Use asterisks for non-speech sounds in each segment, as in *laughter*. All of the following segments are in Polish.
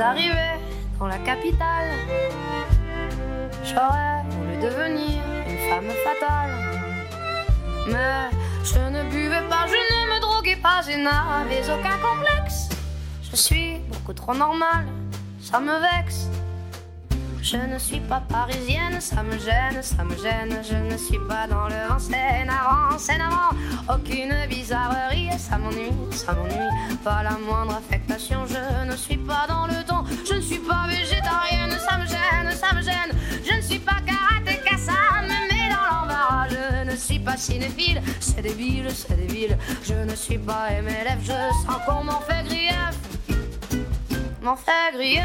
arrivée dans la capitale, j'aurais voulu devenir une femme fatale. Mais je ne buvais pas, je ne me droguais pas, je n'avais aucun complexe. Je suis beaucoup trop normale, ça me vexe. Je ne suis pas parisienne, ça me gêne, ça me gêne. Je ne suis pas dans le en scène avant, avant. Aucune bizarrerie, ça m'ennuie, ça m'ennuie. Pas la moindre affectation, je ne suis pas dans le temps. Je ne suis pas végétarienne, ça me gêne, ça me gêne. Je ne suis pas karatéka, ça me met dans l'embarras. Je ne suis pas cinéphile, c'est débile, c'est débile. Je ne suis pas MLF, je sens qu'on m'en fait grief. M'en fait grief.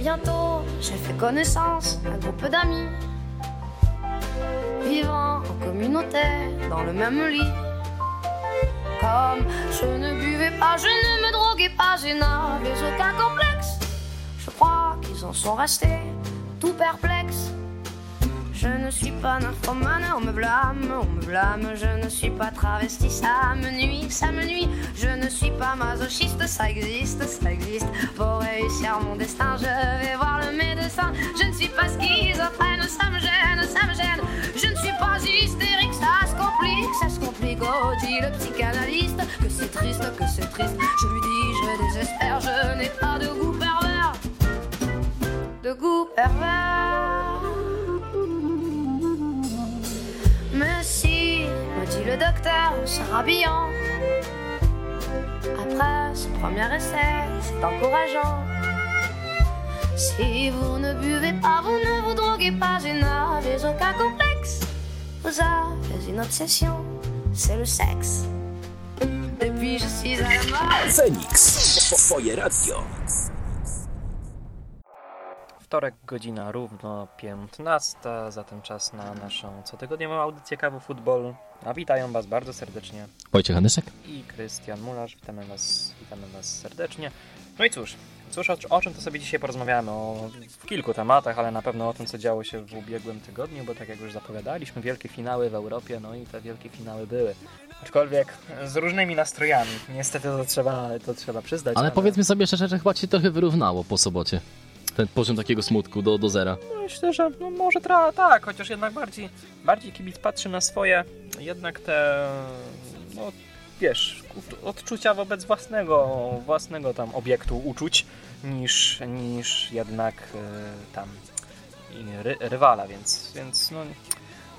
Bientôt, j'ai fait connaissance d'un groupe d'amis vivant en communauté dans le même lit. Comme je ne buvais pas, je ne me droguais pas, je n'avais aucun complexe. Je crois qu'ils en sont restés tout perplexes. Je ne suis pas nymphomane, on me blâme, on me blâme. Je ne suis pas travesti, ça me nuit, ça me nuit. Je ne suis pas masochiste, ça existe, ça existe. Pour réussir mon destin, je vais voir le médecin. Je ne suis pas schizophrène, ça me gêne, ça me gêne. Je ne suis pas hystérique, ça se complique, ça se complique. Oh, dit le psychanalyste que c'est triste, que c'est triste. Je lui dis, je désespère, je n'ai pas de goût se rhabillant. Après ce premier essai, c'est encourageant. Si vous ne buvez pas, vous ne vous droguez pas et n'avez aucun complexe. Vous avez une obsession, c'est le sexe. Depuis je suis à la mode. Feniks, twoje radio. Wtorek, godzina równo 15, zatem czas na naszą cotygodniową audycję Kawu Futbol. A witają Was bardzo serdecznie Wojciech Anyszek? i Krystian Mularz. Witamy Was, witamy was serdecznie. No i cóż, cóż o, o czym to sobie dzisiaj porozmawiamy? O kilku tematach, ale na pewno o tym, co działo się w ubiegłym tygodniu, bo tak jak już zapowiadaliśmy, wielkie finały w Europie, no i te wielkie finały były. Aczkolwiek z różnymi nastrojami. Niestety to trzeba, to trzeba przyznać. Ale powiedzmy sobie szczerze, że chyba się trochę wyrównało po sobocie. Ten poziom takiego smutku do, do zera. Myślę, że no może tra- tak, chociaż jednak bardziej, bardziej kibic patrzy na swoje, jednak te, no wiesz, odczucia wobec własnego, własnego tam obiektu uczuć, niż, niż jednak y, tam ry- rywala, więc, więc no,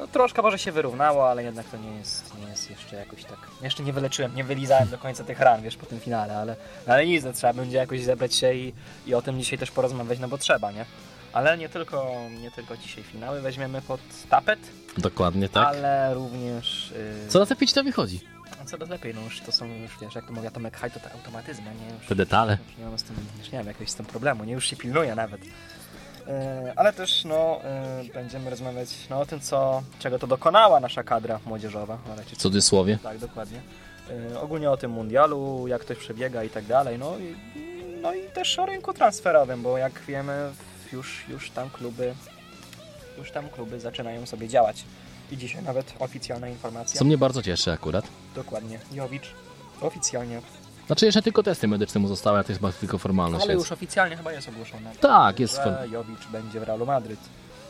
no troszkę może się wyrównało, ale jednak to nie jest, nie jest jeszcze jakoś tak, jeszcze nie wyleczyłem, nie wylizałem do końca tych ran, wiesz, po tym finale, ale, ale nic, no, trzeba będzie jakoś zebrać się i, i o tym dzisiaj też porozmawiać, no bo trzeba, nie? Ale nie tylko, nie tylko dzisiaj finały weźmiemy pod tapet, Dokładnie tak. ale również. Yy, Coraz lepiej ci to wychodzi. coraz lepiej, no już to są już wiesz, jak to mówię Tomek Haj, to te automatyzmy, nie? Już, Te detale. Już nie mam z tym, już nie mam jakiegoś z tym problemu, nie? Już się pilnuję nawet. Yy, ale też no, yy, będziemy rozmawiać no, o tym, co, czego to dokonała nasza kadra młodzieżowa. raczej- W cudzysłowie. Tak, dokładnie. Yy, ogólnie o tym mundialu, jak to przebiega i tak dalej. No i, no i też o rynku transferowym, bo jak wiemy, już, już tam kluby już tam kluby zaczynają sobie działać. I dzisiaj nawet oficjalna informacja. Co mnie bardzo cieszy akurat. Dokładnie. Jowicz oficjalnie. Znaczy jeszcze tylko testy medyczne mu zostały, a to jest tylko formalność. Ale więc- już oficjalnie chyba jest ogłoszone. Tak, jest Że Jowicz będzie w Realu Madryt.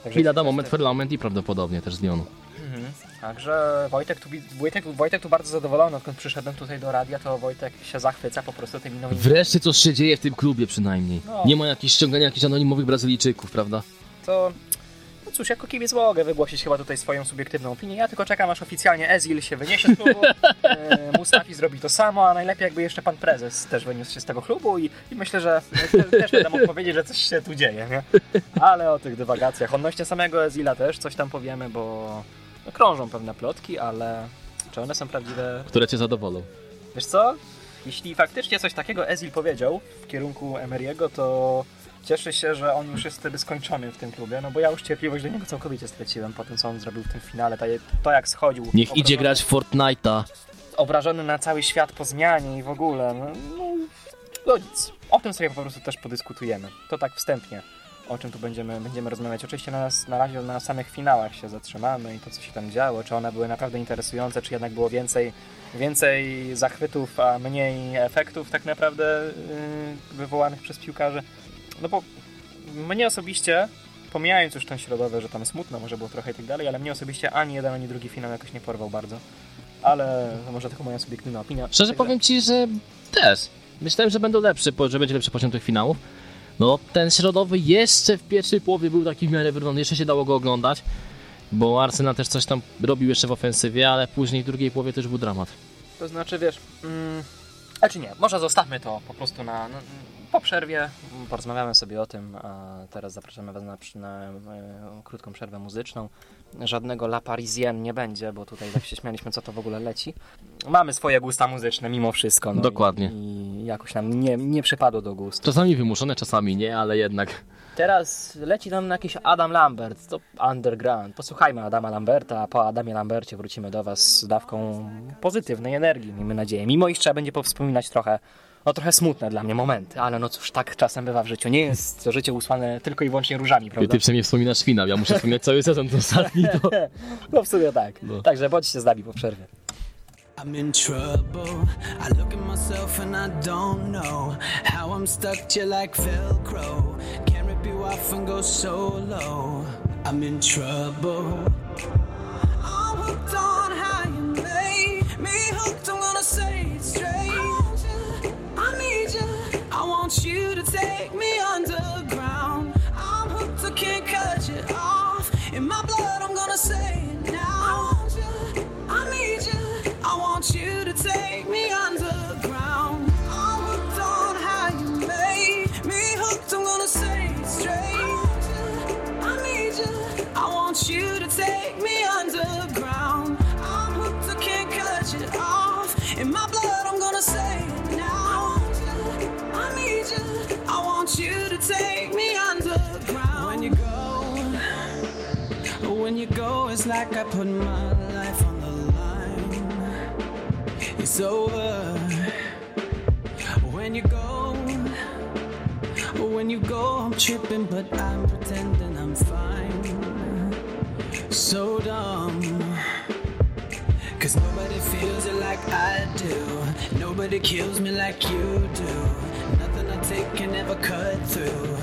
Także Chwila do moment parlament i prawdopodobnie też z Lyonu. Mhm. Także Wojtek tu, Wojtek, Wojtek tu bardzo zadowolony, odkąd przyszedłem tutaj do radia, to Wojtek się zachwyca po prostu tymi nowymi Wreszcie coś się dzieje w tym klubie przynajmniej. No. Nie ma jakichś ściągania jakichś anonimowych Brazylijczyków, prawda? to no cóż, jako kibic mogę wygłosić chyba tutaj swoją subiektywną opinię. Ja tylko czekam, aż oficjalnie Ezil się wyniesie z klubu, e, Mustafi zrobi to samo, a najlepiej jakby jeszcze pan prezes też wyniósł się z tego klubu i, i myślę, że te, też będę mógł powiedzieć, że coś się tu dzieje, nie? Ale o tych dywagacjach. Odnośnie samego Ezila też coś tam powiemy, bo no, krążą pewne plotki, ale czy one są prawdziwe? Które cię zadowolą. Wiesz co? Jeśli faktycznie coś takiego Ezil powiedział w kierunku Emery'ego, to cieszę się, że on już jest wtedy skończony w tym klubie, no bo ja już cierpliwość do niego całkowicie straciłem po tym, co on zrobił w tym finale. To, to jak schodził. Niech obrożony- idzie grać w Fortnite'a. obrażony na cały świat po zmianie i w ogóle. No, no, no nic. O tym sobie po prostu też podyskutujemy. To tak wstępnie. O czym tu będziemy, będziemy rozmawiać. Oczywiście na, nas, na razie na samych finałach się zatrzymamy i to, co się tam działo. Czy one były naprawdę interesujące, czy jednak było więcej, więcej zachwytów, a mniej efektów tak naprawdę yy, wywołanych przez piłkarzy. No bo mnie osobiście, pomijając już ten środowy, że tam smutno może było trochę i tak dalej, ale mnie osobiście ani jeden, ani drugi finał jakoś nie porwał bardzo. Ale to może tylko moja subiektywna opinia. Szczerze Także- powiem ci, że też. Myślałem, że będą lepszy, że będzie lepszy poziom tych finałów. No, ten środowy jeszcze w pierwszej połowie był taki w miarę wyrównany, jeszcze się dało go oglądać. Bo Arsenal też coś tam robił jeszcze w ofensywie, ale później w drugiej połowie też był dramat. To znaczy, wiesz, mm, a czy nie, może zostawmy to po prostu na, na po przerwie, porozmawiamy sobie o tym, a teraz zapraszamy Was na, na e, krótką przerwę muzyczną. Żadnego La Parisienne nie będzie, bo tutaj tak się śmialiśmy, co to w ogóle leci. Mamy swoje gusta muzyczne mimo wszystko. No Dokładnie. I, I jakoś nam nie, nie przypadło do gustu. Czasami wymuszone, czasami nie, ale jednak. Teraz leci nam jakiś Adam Lambert, to underground. Posłuchajmy Adama Lamberta, a po Adamie Lambercie wrócimy do Was z dawką pozytywnej energii, miejmy nadzieję. Mimo iż trzeba będzie powspominać trochę, no trochę smutne dla mnie momenty, ale no cóż, tak czasem bywa w życiu. Nie jest to życie usłane tylko i wyłącznie różami, prawda? Ty przynajmniej wspominasz finał, ja muszę wspominać cały sezon ten ostatni. To... *laughs* No w sumie tak. No. Także bądźcie z nami po przerwie. I'm in trouble. I look at myself and I don't know how I'm stuck to like Velcro. Can't rip you off and go solo. I'm in trouble. I'm hooked on how you made me hooked. I'm gonna say want you to take me underground. I'm hooked. I can't cut you off. In my blood, I'm gonna say it now. I want you, I need you. I want you to take me underground. I'm hooked on how you made me hooked. I'm gonna say it straight. I need you. I want you to take me underground. I'm hooked. I can't cut you off. In my blood, I'm gonna say it now. Want you to take me underground. When you go. When you go, it's like I put my life on the line. It's over. When you go, when you go, I'm tripping, but I'm pretending I'm fine. So dumb. Cause nobody feels it like I do. Nobody kills me like you do. Take can never cut through.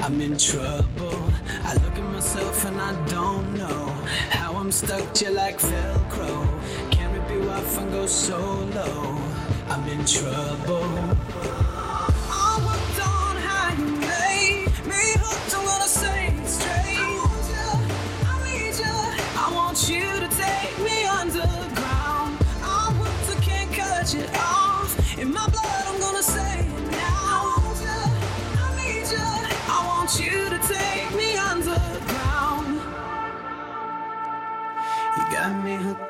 I'm in trouble. I look at myself and I don't know how I'm stuck to like Velcro. Can't rip you off and go solo. I'm in trouble.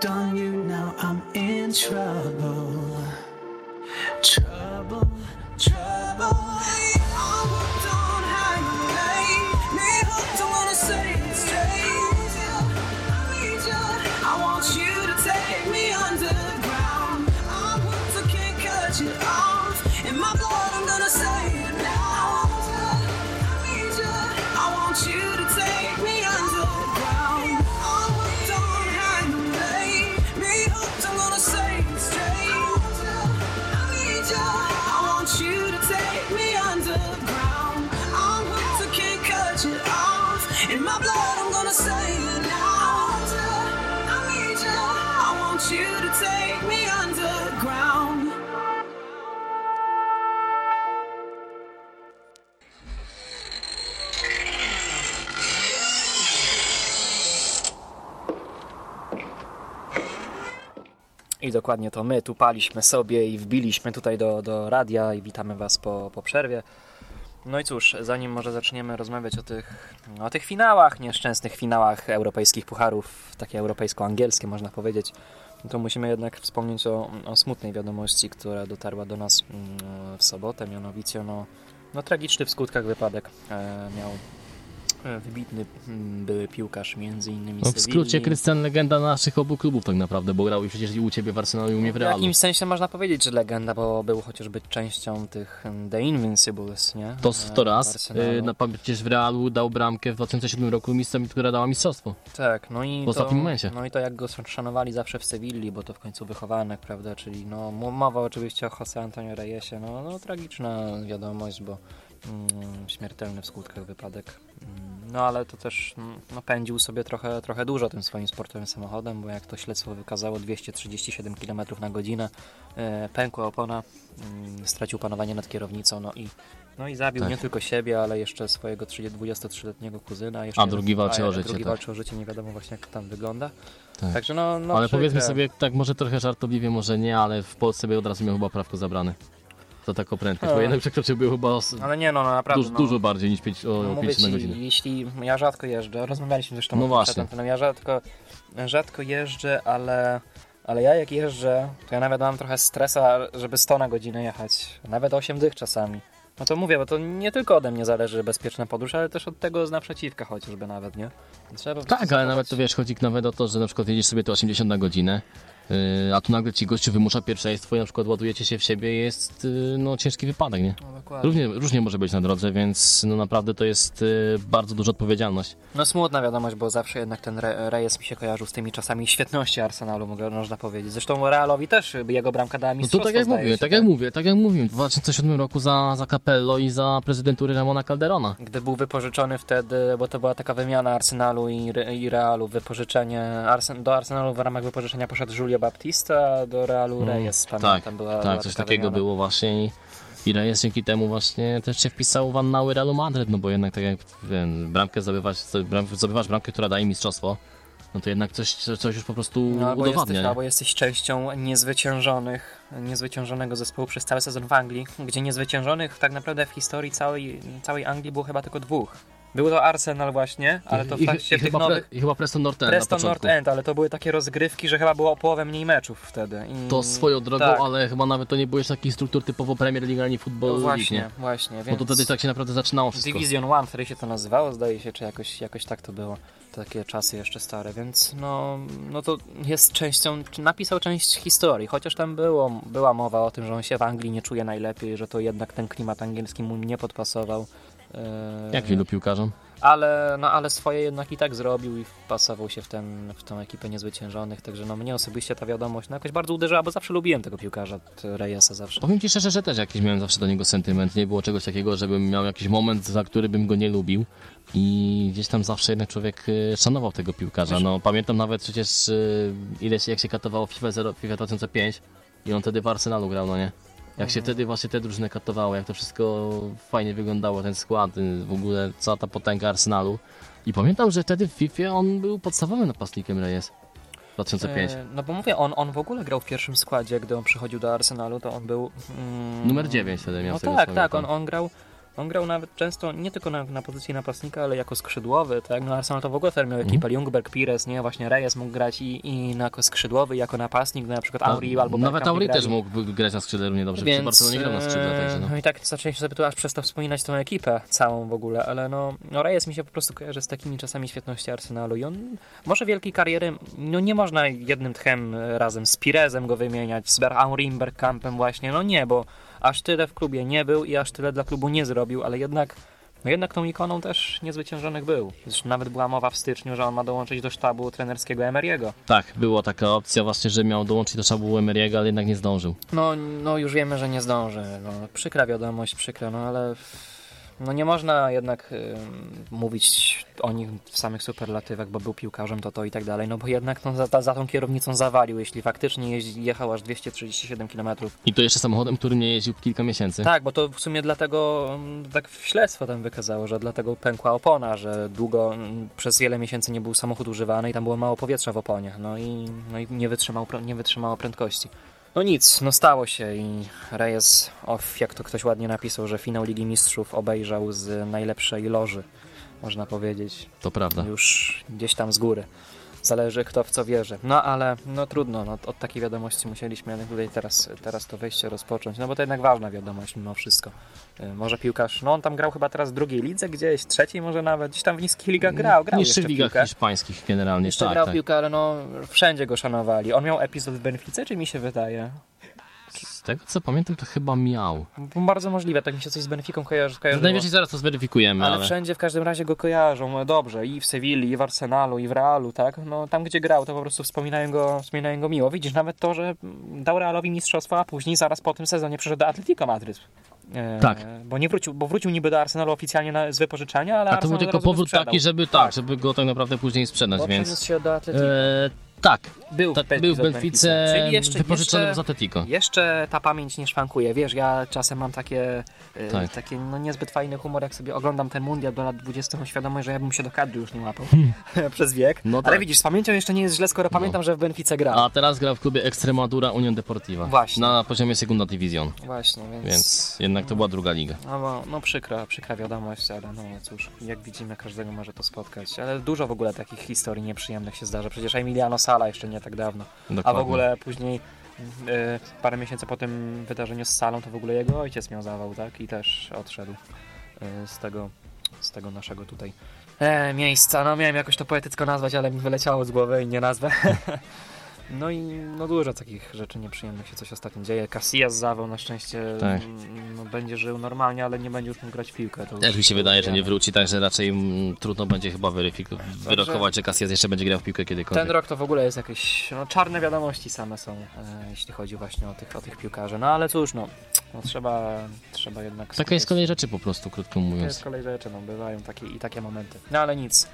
Got me hooked on you, now I'm in trouble. Trouble, I dokładnie to my tu paliśmy sobie i wbiliśmy tutaj do, do radia i witamy Was po, po przerwie. No i cóż, zanim może zaczniemy rozmawiać o tych, o tych finałach, nieszczęsnych finałach europejskich pucharów, takie europejsko-angielskie można powiedzieć, to musimy jednak wspomnieć o, o smutnej wiadomości, która dotarła do nas mm, w sobotę, mianowicie no, no tragiczny w skutkach wypadek e, miał wybitny mm, były piłkarz, między innymi No w skrócie Krystian legenda naszych obu klubów tak naprawdę, bo grał i przecież i u Ciebie w Arsenalu i u mnie w W Realu. jakimś sensie można powiedzieć, że legenda, bo był chociażby częścią tych mm, The Invincibles, nie? To, E, to w raz, y, na, przecież w Realu dał bramkę w 2007 roku, miejsce, która dała mistrzostwo. Tak, no i w ostatnim to, momencie. No i to jak go szanowali zawsze w Sewilli, bo to w końcu wychowanek, prawda, czyli no mowa oczywiście o Jose Antonio Reyesie, no, no tragiczna wiadomość, bo mm, śmiertelny w skutkach wypadek. No ale to też no, pędził sobie trochę, trochę dużo tym swoim sportowym samochodem, bo jak to śledztwo wykazało 237 km na godzinę, e, pękła opona, mm, stracił panowanie nad kierownicą, no i no i zabił Tak. nie tylko siebie, ale jeszcze swojego 30 23-letniego kuzyna. Jeszcze A drugi walczy o a życie, Drugi tak. walczy o życie, nie wiadomo właśnie jak tam wygląda. Tak. Także no, no ale przykre. powiedzmy sobie, tak może trochę żartobliwie, może nie, ale w Polsce by od razu miał chyba prawko zabrane. To taką prędkość, bo jednak przekroczyłby chyba os- Ale nie no, no naprawdę. dużo, no, dużo bardziej niż 5 no, o, mówię 5 na ci, godzinę. jeśli ja rzadko jeżdżę, rozmawialiśmy zresztą No o tym właśnie. przed anteną, ja rzadko, rzadko jeżdżę, ale, ale ja jak jeżdżę, to ja nawet mam trochę stresa, żeby 100 na godzinę jechać, nawet 8 dych czasami. No to mówię, bo to nie tylko ode mnie zależy bezpieczna podróż, ale też od tego z naprzeciwka chociażby nawet, nie? Trzeba Tak, ale nawet to wiesz, chodzi nawet o to, że na przykład jedziesz sobie to 80 na godzinę, a tu nagle ci gościu wymusza pierwszeństwo i na przykład ładujecie się w siebie jest yy, no, ciężki wypadek, nie? No, dokładnie. Różnie, różnie może być na drodze, więc no naprawdę to jest yy, bardzo duża odpowiedzialność. No smutna wiadomość, bo zawsze jednak ten re rejestr mi się kojarzył z tymi czasami świetności Arsenalu, mogę, można powiedzieć. Zresztą Realowi też jego bramka dała No to mistrzostwo, tak jak mówię, się, tak jak mówię, tak jak mówiłem, w 2007 roku za, za Capello i za prezydentury Ramona Calderona. Gdy był wypożyczony wtedy, bo to była taka wymiana Arsenalu i, i Realu, wypożyczenie, Arsen do Arsenalu w ramach wypożyczenia poszedł Julio Baptista, a do Realu Reyes, pamiętam, tak, była, tak, była coś takiego wymiana. było właśnie i, i Reyes dzięki temu właśnie też się wpisał w annały Realu Madryt, no bo jednak tak jak wiem, bramkę zdobywać, bram, zdobywasz bramkę, która daje mistrzostwo, no to jednak coś, coś już po prostu No, albo, udowadnia. jesteś, albo jesteś częścią niezwyciężonych, niezwyciężonego zespołu przez cały sezon w Anglii, gdzie niezwyciężonych tak naprawdę w historii całej, całej Anglii było chyba tylko dwóch. Był to Arsenal właśnie, ale to w I, trakcie i, tych chyba nowych... Pre, I chyba Preston North End Preston. North End, ale to były takie rozgrywki, że chyba było o połowę mniej meczów wtedy. I... To swoją drogą, tak. ale chyba nawet to nie było jeszcze takich struktur typowo Premier League ani Football No League, właśnie, nie? właśnie, Bo więc... to wtedy tak się naprawdę zaczynało wszystko. Division One, wtedy się to nazywało, zdaje się, czy jakoś, jakoś tak to było. Takie czasy jeszcze stare, więc no, no to jest częścią, napisał część historii, chociaż tam było, była mowa o tym, że on się w Anglii nie czuje najlepiej, że to jednak ten klimat angielski mu nie podpasował. Eee, Jak wielu piłkarzom? ale, no, ale swoje jednak i tak zrobił i wpasował się w, ten, w tą ekipę niezwyciężonych, także no mnie osobiście ta wiadomość no, jakoś bardzo uderzyła, bo zawsze lubiłem tego piłkarza, Reyesa zawsze. Powiem Ci szczerze, że też jakiś miałem zawsze do niego sentyment. Nie było czegoś takiego, żebym miał jakiś moment, za który bym go nie lubił. I gdzieś tam zawsze jednak człowiek e, szanował tego piłkarza. No, pamiętam nawet przecież e, ileś jak się katowało FIFA, 0, FIFA 2005 i on wtedy w Arsenalu grał, no nie? Jak się wtedy właśnie te drużyny katowało, jak to wszystko fajnie wyglądało, ten skład, y, w ogóle cała ta potęga Arsenalu. I pamiętam, że wtedy w FIFA on był podstawowym napastnikiem Reyes. 2005. E, No bo mówię, on, on w ogóle grał w pierwszym składzie, gdy on przychodził do Arsenalu, to on był... Mm, Numer 9 wtedy miał No tak, tak, on, on grał... On grał nawet często nie tylko na, na pozycji napastnika, ale jako skrzydłowy, tak? No Arsenal to w ogóle miał ekipę, Ljungberg, Pires, nie? Właśnie Reyes mógł grać i, i na jako skrzydłowy, jako napastnik, no na przykład Auri albo Nawet Auri grali. też mógł grać na skrzydle równie dobrze. Przy Barcelonie grał na skrzydle, także no. no i tak zaczęliśmy sobie tu aż przez to wspominać tą ekipę całą w ogóle, ale no, no Reyes mi się po prostu kojarzy z takimi czasami świetności Arsenalu i on może wielkiej kariery, no nie można jednym tchem e, razem z Pirezem go wymieniać, z Aurim, Bergkampem właśnie, no nie, bo aż tyle w klubie nie był i aż tyle dla klubu nie zrobił, ale jednak no jednak tą ikoną też niezwyciężonych był. Zresztą nawet była mowa w styczniu, że on ma dołączyć do sztabu trenerskiego Emery'ego. Tak, była taka opcja właśnie, że miał dołączyć do szabu Emery'ego, ale jednak nie zdążył. No, no już wiemy, że nie zdąży. No, przykra wiadomość, przykra, no ale no nie można jednak ym, mówić o nich w samych superlatywach, bo był piłkarzem, to to i tak dalej, no bo jednak no, za, za tą kierownicą zawalił, jeśli faktycznie jeździ, jechał aż 237 km. I to jeszcze samochodem, który nie jeździł kilka miesięcy. Tak, bo to w sumie dlatego ym, tak śledztwo tam wykazało, że dlatego pękła opona, że długo ym, przez wiele miesięcy nie był samochód używany i tam było mało powietrza w oponie, no i, no i nie, wytrzymał, nie wytrzymało prędkości. No nic, no stało się i Reyes, off, jak to ktoś ładnie napisał, że finał Ligi Mistrzów obejrzał z najlepszej loży, można powiedzieć, To prawda. już gdzieś tam z góry. Zależy kto w co wierzy. No ale no trudno, no, od takiej wiadomości musieliśmy tutaj teraz, teraz to wejście rozpocząć, no bo to jednak ważna wiadomość mimo wszystko. Y, Może piłkarz, no on tam grał chyba teraz w drugiej lidze gdzieś, trzeciej może nawet, gdzieś tam w niskich ligach grał, grał niższych ligach piłkę. hiszpańskich generalnie, Jeszcze tak, grał tak. piłkę, ale no wszędzie go szanowali. On miał epizod w Benfice, czy mi się wydaje? Tego co pamiętam, to chyba miał. Bardzo możliwe, tak mi się coś z Benficą kojarzy, kojarzyło. Najwyżej zaraz to zweryfikujemy, Ale ale... wszędzie w każdym razie go kojarzą no dobrze i w Sewilli, i w Arsenalu, i w Realu, tak? No tam gdzie grał, to po prostu wspominają go, wspominają go miło. Widzisz, nawet to, że dał Realowi mistrzostwo, a później zaraz po tym sezonie przyszedł do Atletico Madryt. E, Tak. Bo nie wrócił, bo wrócił niby do Arsenalu oficjalnie na, z wypożyczenia, ale A to był Arsenal tylko zaraz go powrót taki, żeby tak, żeby go tak naprawdę później sprzedać, Bo więc... się do Atletico. E, tak, był, w był w Benfice, Benfice, Czyli jeszcze, z Atletico. Jeszcze ta pamięć nie szwankuje. Wiesz, ja czasem mam takie, e, Tak. takie no, niezbyt fajny humor, jak sobie oglądam ten mundial do lat 20, mam świadomość, że ja bym się do kadry już nie łapał *laughs* przez wiek. No Ale tak. widzisz, z pamięcią jeszcze nie jest źle, skoro pamiętam, że w Benfice grał. A teraz gra w klubie Extremadura Union Deportiva. Właśnie. Na poziomie Segunda Division, Właśnie, więc... więc jednak to była druga liga. No, bo, no przykra, przykra wiadomość, ale no cóż, jak widzimy, każdego może to spotkać. Ale dużo w ogóle takich historii nieprzyjemnych się zdarza. Przecież Emiliano Sala jeszcze nie tak dawno. A w Dokładnie. ogóle później e, parę miesięcy po tym wydarzeniu z salą, to w ogóle jego ojciec miał zawał, tak? I też odszedł e, z tego, z tego naszego tutaj e, miejsca. No miałem jakoś to poetycko nazwać, ale mi wyleciało z głowy i nie nazwę. *laughs* No i no dużo takich rzeczy nieprzyjemnych się coś ostatnio dzieje. Casillas zawał na szczęście Tak. no, będzie żył normalnie, ale nie będzie już mógł grać w piłkę. To Też mi się wydaje, że nie wróci, także raczej mm, trudno będzie chyba weryfik- wyrokować, że Casillas jeszcze będzie grał w piłkę kiedykolwiek. Ten rok to w ogóle jest jakieś no, czarne wiadomości same są, e, jeśli chodzi właśnie o tych, o tych piłkarzy. No ale cóż, no, no trzeba, trzeba jednak... Taka jest kolej rzeczy po prostu, krótko To jest mówiąc. kolej rzeczy, no bywają takie i takie momenty. No ale nic.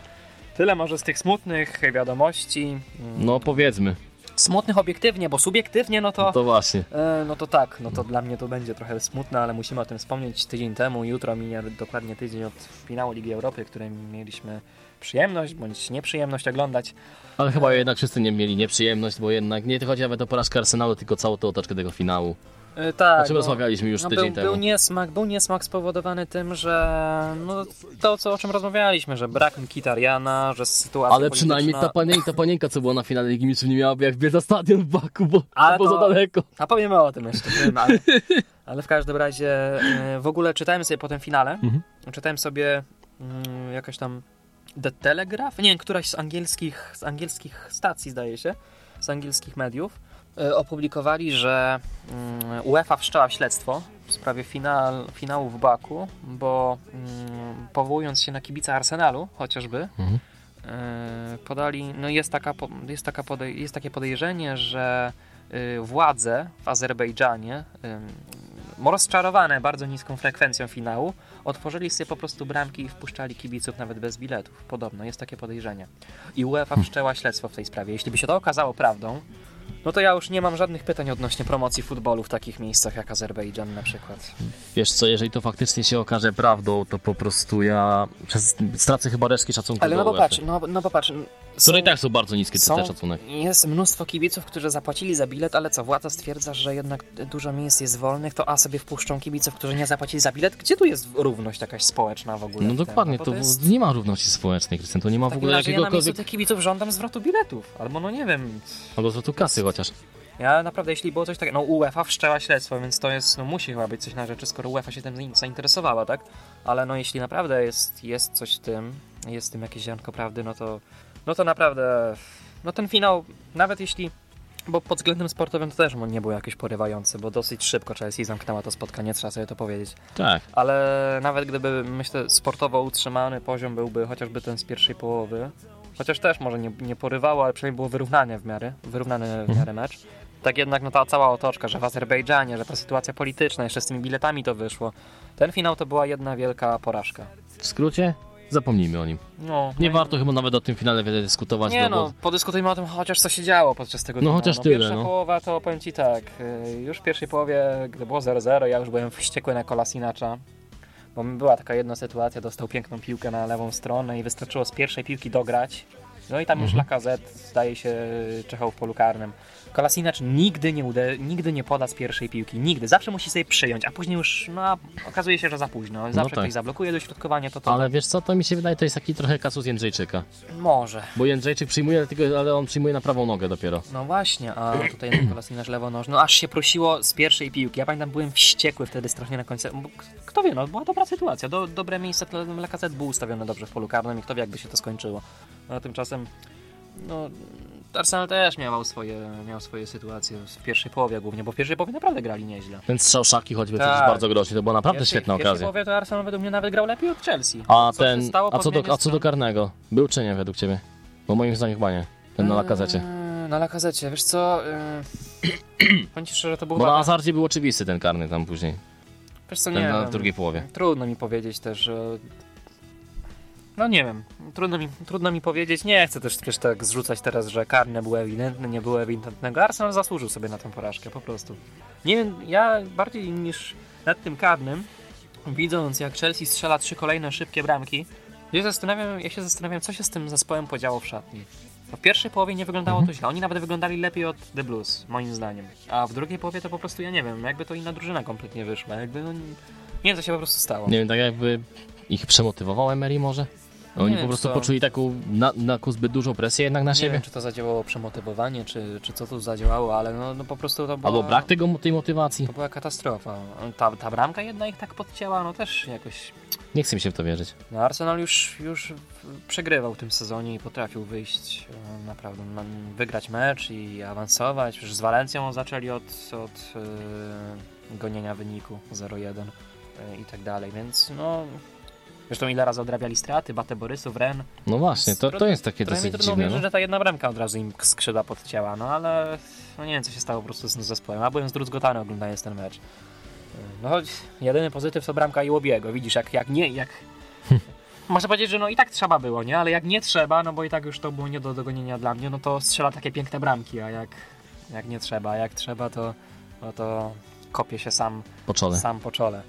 Tyle może z tych smutnych wiadomości. No powiedzmy, Smutnych obiektywnie, bo subiektywnie no to... to właśnie. E, no to tak, no to dla mnie to będzie trochę smutne, ale musimy o tym wspomnieć tydzień temu. Jutro minie dokładnie tydzień od finału Ligi Europy, który mieliśmy przyjemność bądź nieprzyjemność oglądać. Ale chyba jednak wszyscy nie mieli nieprzyjemność, bo jednak nie chodzi nawet o porażkę Arsenalu, tylko całą tą otoczkę tego finału. E, tak, O czym rozmawialiśmy już no, tydzień był, temu. Był niesmak, był niesmak spowodowany tym, że no, to, co, o czym rozmawialiśmy, że brak Mkitariana, że sytuacja Ale przynajmniej ta, polityczna... panienka, ta panienka, co była na finale Ligi Mistrzów, nie miałaby jak wbiec na stadion w Baku, bo Ale to za daleko. A powiemy o tym jeszcze, powiem, ale, ale w każdym razie e, w ogóle czytałem sobie po tym finale, Mhm. czytałem sobie mm, jakoś tam The Telegraph, nie wiem, któraś z angielskich, z angielskich stacji zdaje się, z angielskich mediów, opublikowali, że mm, UEFA wszczęła śledztwo w sprawie final, finału w Baku, bo mm, powołując się na kibica Arsenalu chociażby, Mhm. e, podali, no jest, taka, jest, taka podej- jest takie podejrzenie, że y, władze w Azerbejdżanie, rozczarowane bardzo niską frekwencją finału, otworzyli sobie po prostu bramki i wpuszczali kibiców nawet bez biletów. Podobno, jest takie podejrzenie. I UEFA wszczęła śledztwo w tej sprawie. Jeśli by się to okazało prawdą, no to ja już nie mam żadnych pytań odnośnie promocji futbolu w takich miejscach jak Azerbejdżan na przykład. Wiesz co, jeżeli to faktycznie się okaże prawdą, to po prostu ja przez, stracę chyba resztki szacunku Ale no popatrz, no, no popatrz. Które i tak są bardzo niskie, Są, ten szacunek. jest mnóstwo kibiców, którzy zapłacili za bilet, ale co, władza stwierdza, że jednak dużo miejsc jest wolnych, to a sobie wpuszczą kibiców, którzy nie zapłacili za bilet? Gdzie tu jest równość jakaś społeczna w ogóle? No dokładnie, bo to, jest... nie ma równości społecznej, Krystian, to nie ma W w takim ogóle razie ja na miejscu jakiegokolwiek... tych kibiców żądam zwrotu biletów, albo no nie wiem. Albo zwrotu kasy chociaż. Ja naprawdę, jeśli było coś takiego, no UEFA wszczęła śledztwo, więc to jest, no musi chyba być coś na rzeczy, skoro UEFA się tym zainteresowała, tak? Ale no jeśli naprawdę jest, jest coś w tym, jest w tym jakieś ziarnko prawdy, no to, no to naprawdę, no ten finał, nawet jeśli, bo pod względem sportowym to też nie był jakiś porywający, bo dosyć szybko Chelsea zamknęła to spotkanie, trzeba sobie to powiedzieć. Tak. Ale nawet gdyby, myślę, sportowo utrzymany poziom byłby chociażby ten z pierwszej połowy, chociaż też może nie, nie porywało, ale przynajmniej było wyrównanie w miarę, wyrównany w miarę mecz. Tak jednak no ta cała otoczka, że w Azerbejdżanie, że ta sytuacja polityczna, jeszcze z tymi biletami to wyszło. Ten finał to była jedna wielka porażka. W skrócie, zapomnijmy o nim. No, Nie no i- warto chyba nawet o tym finale wiele dyskutować, Nie no, no, bo podyskutujmy o tym chociaż co się działo podczas tego No, finału. chociaż tyle, Pierwsza no. połowa to powiem Ci tak, y, już w pierwszej połowie, gdy było 0-0, ja już byłem wściekły na Kolasinacza. Bo była taka jedna sytuacja, dostał piękną piłkę na lewą stronę i wystarczyło z pierwszej piłki dograć. No i tam już Mhm. Lacazette zdaje się czechał w polu karnym. Kolasinac nigdy nie, ude, nigdy nie poda z pierwszej piłki, nigdy. Zawsze musi sobie przyjąć, a później już no, a okazuje się, że za późno. Zawsze tak. ktoś zablokuje dośrodkowanie, to to Ale wiesz co, to mi się wydaje, to jest taki trochę kasus Jędrzejczyka. może. Bo Jędrzejczyk przyjmuje, tylko, ale on przyjmuje na prawą nogę dopiero. No właśnie, a tutaj Kolasinac lewonożny. No aż się prosiło z pierwszej piłki. Ja pamiętam, byłem wściekły wtedy strasznie na końcu. Kto wie, no była dobra sytuacja. Do, dobre miejsce, Lacazette był ustawiony dobrze w polu karnym i kto wie, jakby się to skończyło. No, a tymczasem, no, Arsenal też miał swoje, miał swoje sytuacje w pierwszej połowie głównie, bo w pierwszej połowie naprawdę grali nieźle. Ten strzał szaki choćby Tak. przecież bardzo groźny, to była naprawdę Pierwszej- świetna w pierwszej okazja. połowie to Arsenal według mnie nawet grał lepiej od Chelsea. A Co ten, stało a co, do, a co do karnego? Był czy nie według ciebie? Bo moim zdaniem chyba nie. Ten na lakazecie. Eee, Na lakazecie, wiesz co? Yy... *clears throat* Powiem ci szczerze, to był Bo na Hazardzie był oczywisty ten karny tam później. Wiesz co, Ten nie na wiem. drugiej połowie. Trudno mi powiedzieć też, że... No nie wiem, trudno mi, trudno mi powiedzieć. Nie chcę też wiesz, tak zrzucać teraz, że karne było ewidentne, nie było ewidentnego. Arsenal zasłużył sobie na tę porażkę, po prostu. Nie wiem, ja bardziej niż nad tym karnym, widząc jak Chelsea strzela trzy kolejne szybkie bramki, ja, zastanawiam, ja się zastanawiam, co się z tym zespołem podziało w szatni. W pierwszej połowie nie wyglądało to źle. Oni nawet wyglądali lepiej od The Blues, moim zdaniem. A w drugiej połowie to po prostu, ja nie wiem, jakby to inna drużyna kompletnie wyszła. Jakby, no, nie wiem, co się po prostu stało. Nie wiem, tak jakby ich przemotywował Emery może? Oni Nie po wiem, prostu co- poczuli taką na, na zbyt dużą presję jednak na Nie siebie? wiem, czy to zadziałało przemotywowanie, czy, czy co tu zadziałało, ale no, no po prostu to była... Albo brak tego, tej motywacji? To była katastrofa. Ta, ta bramka jedna ich tak podcięła, no też jakoś... Nie chce mi się w to wierzyć. No Arsenal już, już przegrywał w tym sezonie i potrafił wyjść e, naprawdę, na- wygrać mecz i awansować. Przecież z Walencją zaczęli od, od e, gonienia wyniku 0-1 e, i tak dalej, więc no... Zresztą ile razy odrabiali straty, Bate Borysów, Ren. No właśnie, to, to jest takie dosyć trudno dziwne. wierzyć, No. że ta jedna bramka od razu im skrzydła podcięła, no ale no nie wiem co się stało po prostu z z zespołem. A byłem zdruzgotany oglądając ten mecz. No choć jedyny pozytyw to bramka i Łobiego. Widzisz, jak, jak nie, jak... *laughs* Można powiedzieć, że no i tak trzeba było, nie? Ale jak nie trzeba, no bo i tak już to było nie do dogonienia dla mnie, no to strzela takie piękne bramki, a jak, jak nie trzeba, a jak trzeba, to, no to kopie się sam, Po czole. sam po czole.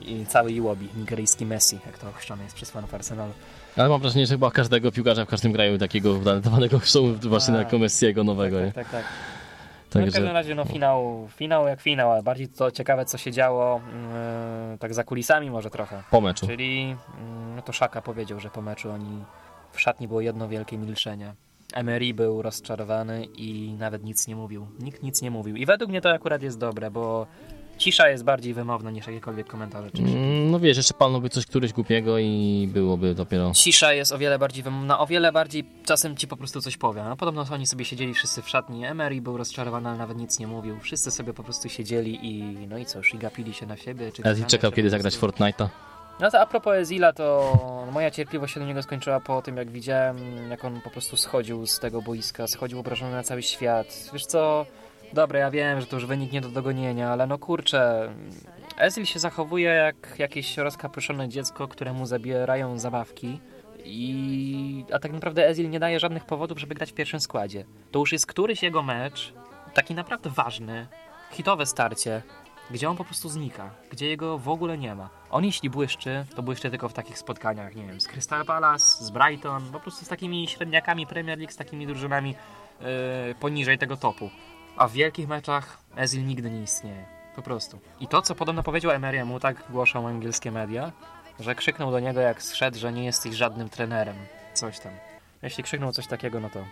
I cały Iwobi, nigeryjski Messi, jak to ochrzczony jest przez fanów Arsenalu. Ale mam wrażenie, że chyba każdego piłkarza w każdym kraju takiego talentowanego chcą właśnie Tak. na Messiego nowego, nie? Tak, tak, tak. No w każdym Także razie no finał, finał jak finał, ale bardziej to ciekawe co się działo yy, tak za kulisami może trochę. po meczu. Czyli yy, no to Szaka powiedział, że po meczu oni w szatni było jedno wielkie milczenie. Emery był rozczarowany i nawet nic nie mówił. Nikt nic nie mówił. I według mnie to akurat jest dobre, bo cisza jest bardziej wymowna niż jakiekolwiek komentarze. Czy Mm, No wiesz, jeszcze palnąłby coś któryś głupiego i byłoby dopiero... Cisza jest o wiele bardziej wymowna, o wiele bardziej czasem ci po prostu coś powie. No, podobno oni sobie siedzieli wszyscy w szatni. Emery był rozczarowany, ale nawet nic nie mówił. Wszyscy sobie po prostu siedzieli i no i cóż, i gapili się na siebie. Czy Ezil czekał kiedy zagrać Fortnite. Fortnite'a. No to a propos Ezila, to moja cierpliwość się do niego skończyła po tym, jak widziałem, jak on po prostu schodził z tego boiska, schodził obrażony na cały świat. Wiesz co, dobra, ja wiem, że to już wynik nie do dogonienia, ale no kurczę, Ezil się zachowuje jak jakieś rozkapryszone dziecko, któremu zabierają zabawki. I... A tak naprawdę Ezil nie daje żadnych powodów, żeby grać w pierwszym składzie. To już jest któryś jego mecz, taki naprawdę ważny, hitowe starcie, gdzie on po prostu znika, gdzie jego w ogóle nie ma. On jeśli błyszczy, to błyszczy tylko w takich spotkaniach, nie wiem, z Crystal Palace, z Brighton, po prostu z takimi średniakami Premier League, z takimi drużynami yy, poniżej tego topu. A w wielkich meczach Ezil nigdy nie istnieje. Po prostu. I to, co podobno powiedział Emery'emu, tak głoszą angielskie media, że krzyknął do niego jak zszedł, że nie jesteś żadnym trenerem. Coś tam. Jeśli krzyknął coś takiego, no to...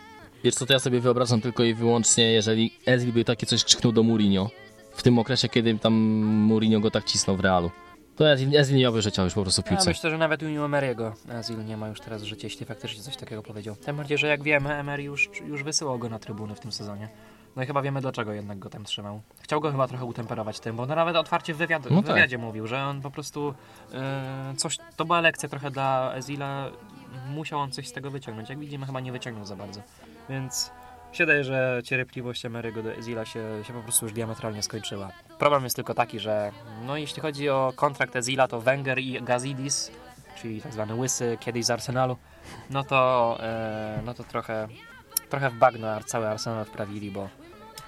Wiesz co, to ja sobie wyobrażam tylko i wyłącznie, jeżeli Ezil by takie coś krzyknął do Mourinho, w tym okresie, kiedy tam Mourinho go tak cisnął w Realu. To Ezil, Ezil nie miałby życia już po prostu w Ja piłce. myślę, że nawet u Emery'ego Ezil nie ma już teraz życia, jeśli faktycznie coś takiego powiedział. Tym bardziej, że jak wiemy, Emery już, już wysyłał go na trybuny w tym sezonie. No i chyba wiemy dlaczego jednak go tam trzymał. Chciał go chyba trochę utemperować tym, bo on nawet otwarcie w, wywiad, No tak. wywiadzie mówił, że on po prostu e, coś, to była lekcja trochę dla Ezila, musiał on coś z tego wyciągnąć. Jak widzimy, chyba nie wyciągnął za bardzo. Więc się daje, że cierpliwość Emery'ego do Ezila się, się po prostu już diametralnie skończyła. Problem jest tylko taki, że no jeśli chodzi o kontrakt Ezila, to Wenger i Gazidis, czyli tak zwany łysy, kiedyś z Arsenalu, no to, e, no to trochę, trochę w bagno cały Arsenal wprawili, bo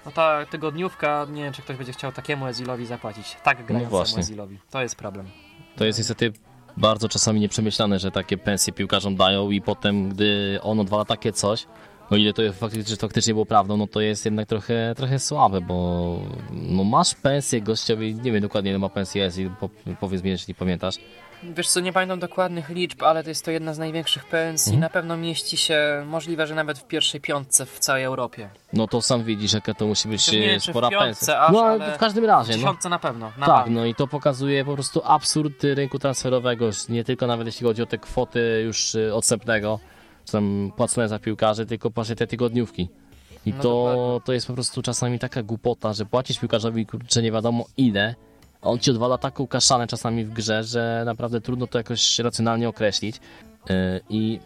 no ta tygodniówka, nie wiem czy ktoś będzie chciał takiemu Ezilowi zapłacić. Tak grającemu właśnie. Ezilowi. To jest problem. To jest niestety bardzo czasami nieprzemyślane, że takie pensje piłkarzom dają i potem, gdy on odwala takie coś, o ile to faktycznie, faktycznie było prawdą, no to jest jednak trochę, trochę słabe, bo no masz pensję gościowi, nie wiem dokładnie ile ma pensję jest powiedz mi, jeśli pamiętasz. Wiesz co, nie pamiętam dokładnych liczb, ale to jest to jedna z największych pensji. Mhm. Na pewno mieści się, możliwe, że nawet w pierwszej piątce w całej Europie. No to sam widzisz, jaka to musi być nie e, czy w spora piątce pensja. aż, no ale w każdym razie, W no. na pewno. Na Tak, no i to pokazuje po prostu absurd rynku transferowego, nie tylko nawet jeśli chodzi o te kwoty już y, odstępnego, czy tam płacone za piłkarzy, tylko właśnie te tygodniówki. I No to, dokładnie. to jest po prostu czasami taka głupota, że płacisz piłkarzowi kurczę nie wiadomo ile, on ci odwala taką kaszanę czasami w grze, że naprawdę trudno to jakoś racjonalnie określić. Yy, I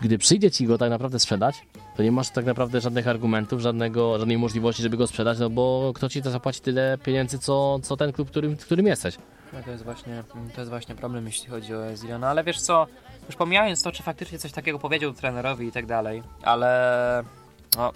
gdy przyjdzie ci go tak naprawdę sprzedać, to nie masz tak naprawdę żadnych argumentów, żadnego, żadnej możliwości, żeby go sprzedać, no bo kto ci to zapłaci tyle pieniędzy, co, co ten klub, którym, którym jesteś. No to jest właśnie, to jest właśnie problem, jeśli chodzi o. No ale wiesz co, już pomijając to, czy faktycznie coś takiego powiedział trenerowi i tak dalej, ale no,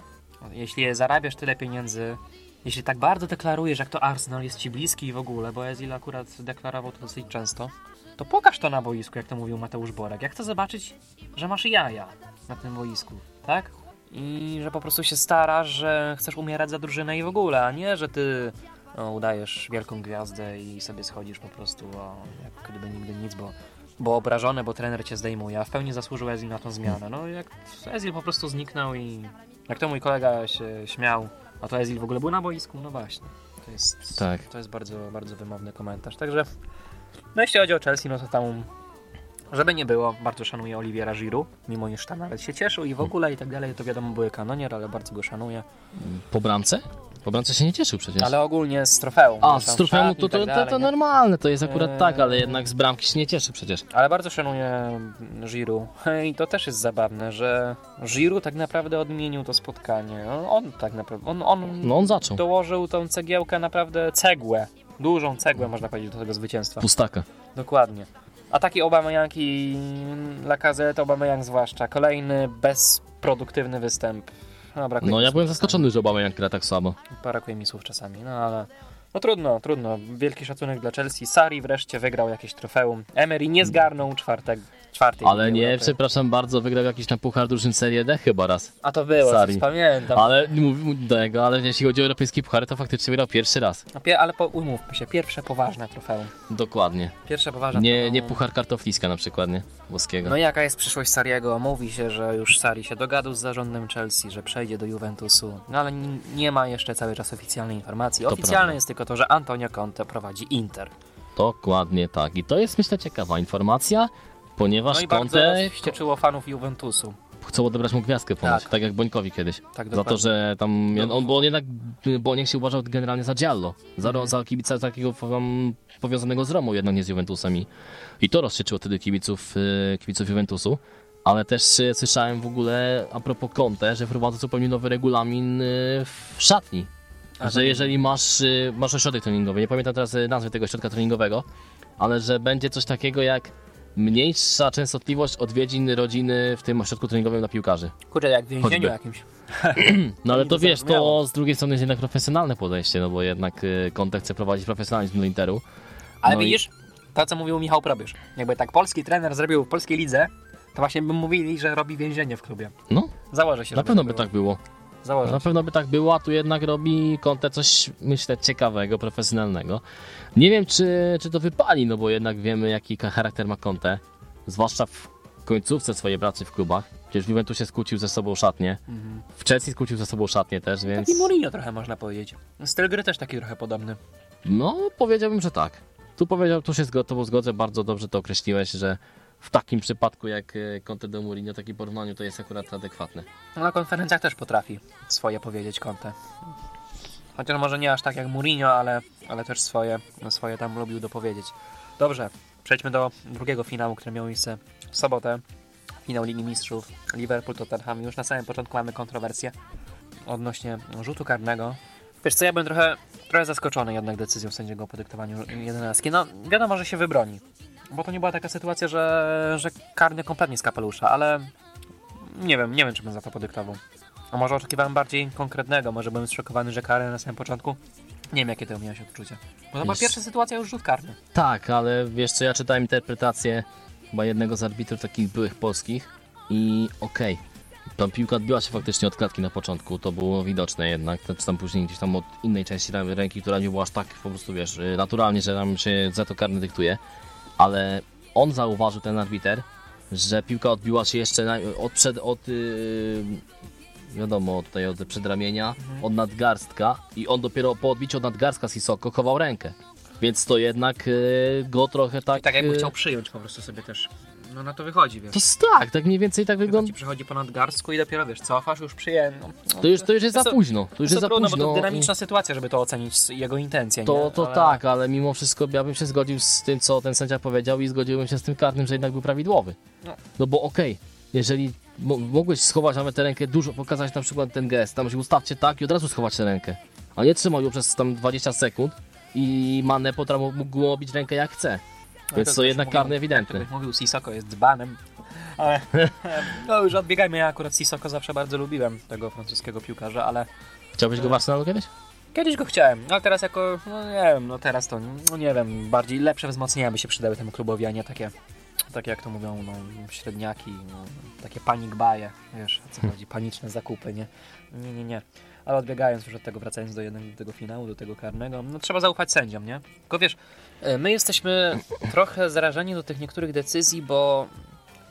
jeśli zarabiasz tyle pieniędzy, jeśli tak bardzo deklarujesz, jak to Arsenal jest ci bliski i w ogóle, bo Ezil akurat deklarował to dosyć często, to pokaż to na boisku, jak to mówił Mateusz Borek. Jak chcę zobaczyć, że masz jaja na tym boisku, tak? I że po prostu się starasz, że chcesz umierać za drużynę i w ogóle, a nie, że ty no, udajesz wielką gwiazdę i sobie schodzisz po prostu o, jak gdyby nigdy nic, bo, bo obrażony, bo trener cię zdejmuje, a w pełni zasłużył Ezil na tą zmianę. No jak Ezil po prostu zniknął i jak to mój kolega się śmiał, a to Ezil w ogóle był na boisku, no właśnie. To jest, Tak. to jest bardzo, bardzo wymowny komentarz. Także no jeśli chodzi o Chelsea, no to tam żeby nie było, bardzo szanuję Oliviera Giroud, mimo iż tam nawet się cieszył i w ogóle i tak dalej, to wiadomo były kanonier, ale bardzo go szanuję. Po bramce? Po bramce się nie cieszył przecież. Ale ogólnie z trofeum. A, z trofeum szatni to, i tak to, to, to normalne, to jest akurat Eee. tak, ale jednak z bramki się nie cieszy przecież. Ale bardzo szanuję Giroud i to też jest zabawne, że Giroud tak naprawdę odmienił to spotkanie. On, tak naprawdę, on, on No on zaczął. dołożył tą cegiełkę, naprawdę cegłę, dużą cegłę można powiedzieć do tego zwycięstwa. Pustaka. Dokładnie. A taki Aubameyang i Lacazette, Aubameyang zwłaszcza, kolejny bezproduktywny występ. No, brakuje No ja byłem zaskoczony, że Aubameyang gra tak słabo. Brakuje mi słów czasami, no ale... No trudno, trudno. Wielki szacunek dla Chelsea. Sari wreszcie wygrał jakieś trofeum. Emery nie zgarnął czwartek, czwartej Ale nie, Europy. przepraszam bardzo, wygrał jakiś tam puchar drużyn Serie D chyba raz. A to było, Sarri. coś pamiętam. Ale tego, ale jeśli chodzi o europejski puchary, to faktycznie wygrał pierwszy raz. No, pie- ale po, umówmy się, pierwsze poważne trofeum. Dokładnie. Pierwsze poważne Nie, trofeum. nie puchar kartofliska na przykład, nie? Włoskiego. No i jaka jest przyszłość Sariego? Mówi się, że już Sari się dogadał z zarządem Chelsea, że przejdzie do Juventusu. No ale nie ma jeszcze cały czas oficjalnej informacji. Oficjalne jest tylko to, że Antonio Conte prowadzi Inter. Dokładnie tak. I to jest myślę ciekawa informacja, ponieważ No i Conte wścieczyło fanów Juventusu. chcą odebrać mu gwiazdkę ponoć, tak, Tak. jak Bońkowi kiedyś. Tak, Za to, że tam, on, bo on jednak, Boniek się uważał generalnie za Giallo, za, Mhm. za kibica takiego um, powiązanego z Romą, jednak nie z Juventusem i, i to rozsieczyło wtedy kibiców, e, kibiców Juventusu. Ale też e, słyszałem w ogóle a propos Conte, że wprowadza zupełnie nowy regulamin e, w szatni. A, że tak. jeżeli masz, masz ośrodek treningowy, nie pamiętam teraz nazwy tego ośrodka treningowego, ale że będzie coś takiego jak mniejsza częstotliwość odwiedzin rodziny w tym ośrodku treningowym dla piłkarzy. Kurde, jak w więzieniu Choćby. jakimś. *clears throat* No ale to wiesz, to z drugiej strony jest jednak profesjonalne podejście, no bo jednak y, Conte chce prowadzić profesjonalizm do Interu. Ale No i- widzisz, to co mówił Michał Probierz. Jakby tak polski trener zrobił w polskiej lidze, to właśnie by mówili, że robi więzienie w klubie. No, Założę się, na pewno by by było. tak było. Założę Na się. pewno by tak było, a tu jednak robi Conte coś, myślę, ciekawego, profesjonalnego. Nie wiem, czy, czy to wypali, no bo jednak wiemy, jaki charakter ma Conte. Zwłaszcza w końcówce swojej pracy w klubach. Przecież w Juventusie skłócił ze sobą szatnie. W Chelsea skłócił ze sobą szatnie też, więc... Taki Mourinho trochę można powiedzieć. Styl gry też taki trochę podobny. No, powiedziałbym, że tak. Tu powiedział, tu się z tobą zgodzę, bardzo dobrze to określiłeś, że w takim przypadku jak e, Conte do Mourinho, takim porównaniu to jest akurat adekwatne. No, Na konferencjach też potrafi swoje powiedzieć Conte. Chociaż może nie aż tak jak Mourinho, ale, ale też swoje, swoje tam lubił dopowiedzieć. Dobrze, przejdźmy do drugiego finału, który miał miejsce w sobotę. Finał Ligi Mistrzów Liverpool-Tottenham. Już na samym początku mamy kontrowersję odnośnie rzutu karnego. Wiesz co, ja byłem trochę, trochę zaskoczony jednak decyzją sędziego o podyktowaniu 11. No wiadomo, że się wybroni. Bo to nie była taka sytuacja, że, że karny kompletnie z kapelusza, ale nie wiem, nie wiem, czy bym za to podyktował. A może oczekiwałem bardziej konkretnego, może byłem zszokowany, że karę na samym początku. Nie wiem, jakie to miałeś odczucia. Bo to była pierwsza sytuacja już rzut karny. Tak, ale wiesz co, ja czytałem interpretację chyba jednego z arbitrów takich byłych polskich i okej. Tam piłka odbiła się faktycznie od klatki na początku, to było widoczne jednak, czy tam później gdzieś tam od innej części rę- ręki, która nie była aż tak po prostu, wiesz, y, naturalnie, że tam się za to karny dyktuje, ale on zauważył, ten arbiter, że piłka odbiła się jeszcze na, od przed, od, yy, wiadomo, tutaj od przedramienia, od nadgarstka i on dopiero po odbiciu od nadgarstka Sissoko chował rękę. Więc to jednak yy, go trochę tak... I tak jakby yy, chciał przyjąć po prostu sobie też. No na to wychodzi, wiesz. To jest tak, tak mniej więcej tak wygląda. ci przychodzi ponad garstku i dopiero wiesz, cofasz, już przyjem. No, To już, to już jest za późno. To już to jest za trudno, późno. bo to dynamiczna sytuacja, żeby to ocenić, jego intencje, To, nie? to Ale- tak, ale mimo wszystko ja bym się zgodził z tym, co ten sędzia powiedział i zgodziłbym się z tym karnym, że jednak był prawidłowy. No. No bo okej, jeżeli mo- mogłeś schować nawet tę rękę dużo, pokazać na przykład ten gest, tam się ustawcie tak i od razu schować tę rękę, a nie trzymał ją przez tam 20 sekund i Mane potrafił mógł łobić rękę jak chce. No Więc też to jednak karny ewidentny. To mówił, Sisoko jest dzbanem. Ale *laughs* no już odbiegajmy, ja akurat Sisoko zawsze bardzo lubiłem, tego francuskiego piłkarza, ale Chciałbyś go w Arsenalu kiedyś? kiedyś go chciałem, ale teraz jako, no nie wiem, no teraz to, no nie wiem, bardziej lepsze wzmocnienia by się przydały temu klubowi, a nie takie, takie jak to mówią, no średniaki, no, takie panic baje, wiesz, o co chodzi, paniczne zakupy, nie? Nie, nie, nie. Ale odbiegając już od tego, wracając do jednego do tego finału, do tego karnego, no trzeba zaufać sędziom, nie? Tylko wiesz, my jesteśmy trochę zarażeni do tych niektórych decyzji, bo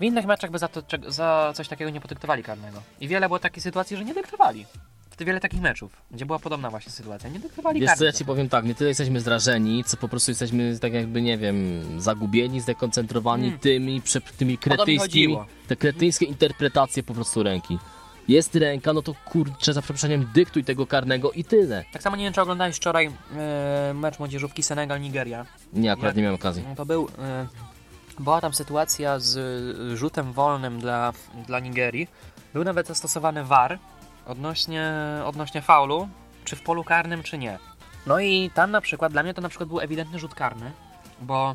w innych meczach by za, to, za coś takiego nie podyktowali karnego. I wiele było takich sytuacji, że nie dyktowali. W wiele takich meczów, gdzie była podobna właśnie sytuacja. Nie dyktowali Wiesz co, ja ci powiem tak, nie tyle jesteśmy zrażeni, co po prostu jesteśmy tak jakby, nie wiem, zagubieni, zdekoncentrowani Mm. tymi, prze, tymi kretyńskimi, te kretyńskie interpretacje po prostu ręki. Jest ręka, no to kurczę, za przeproszeniem, dyktuj tego karnego i tyle. Tak samo nie wiem, czy oglądałeś wczoraj e, mecz młodzieżówki Senegal-Nigeria. Nie, akurat Jak- nie miałem okazji. To był. E, była tam sytuacja z rzutem wolnym dla, dla Nigerii. Był nawet zastosowany VAR odnośnie, odnośnie faulu, czy w polu karnym, czy nie. No i tam na przykład, dla mnie to na przykład był ewidentny rzut karny, bo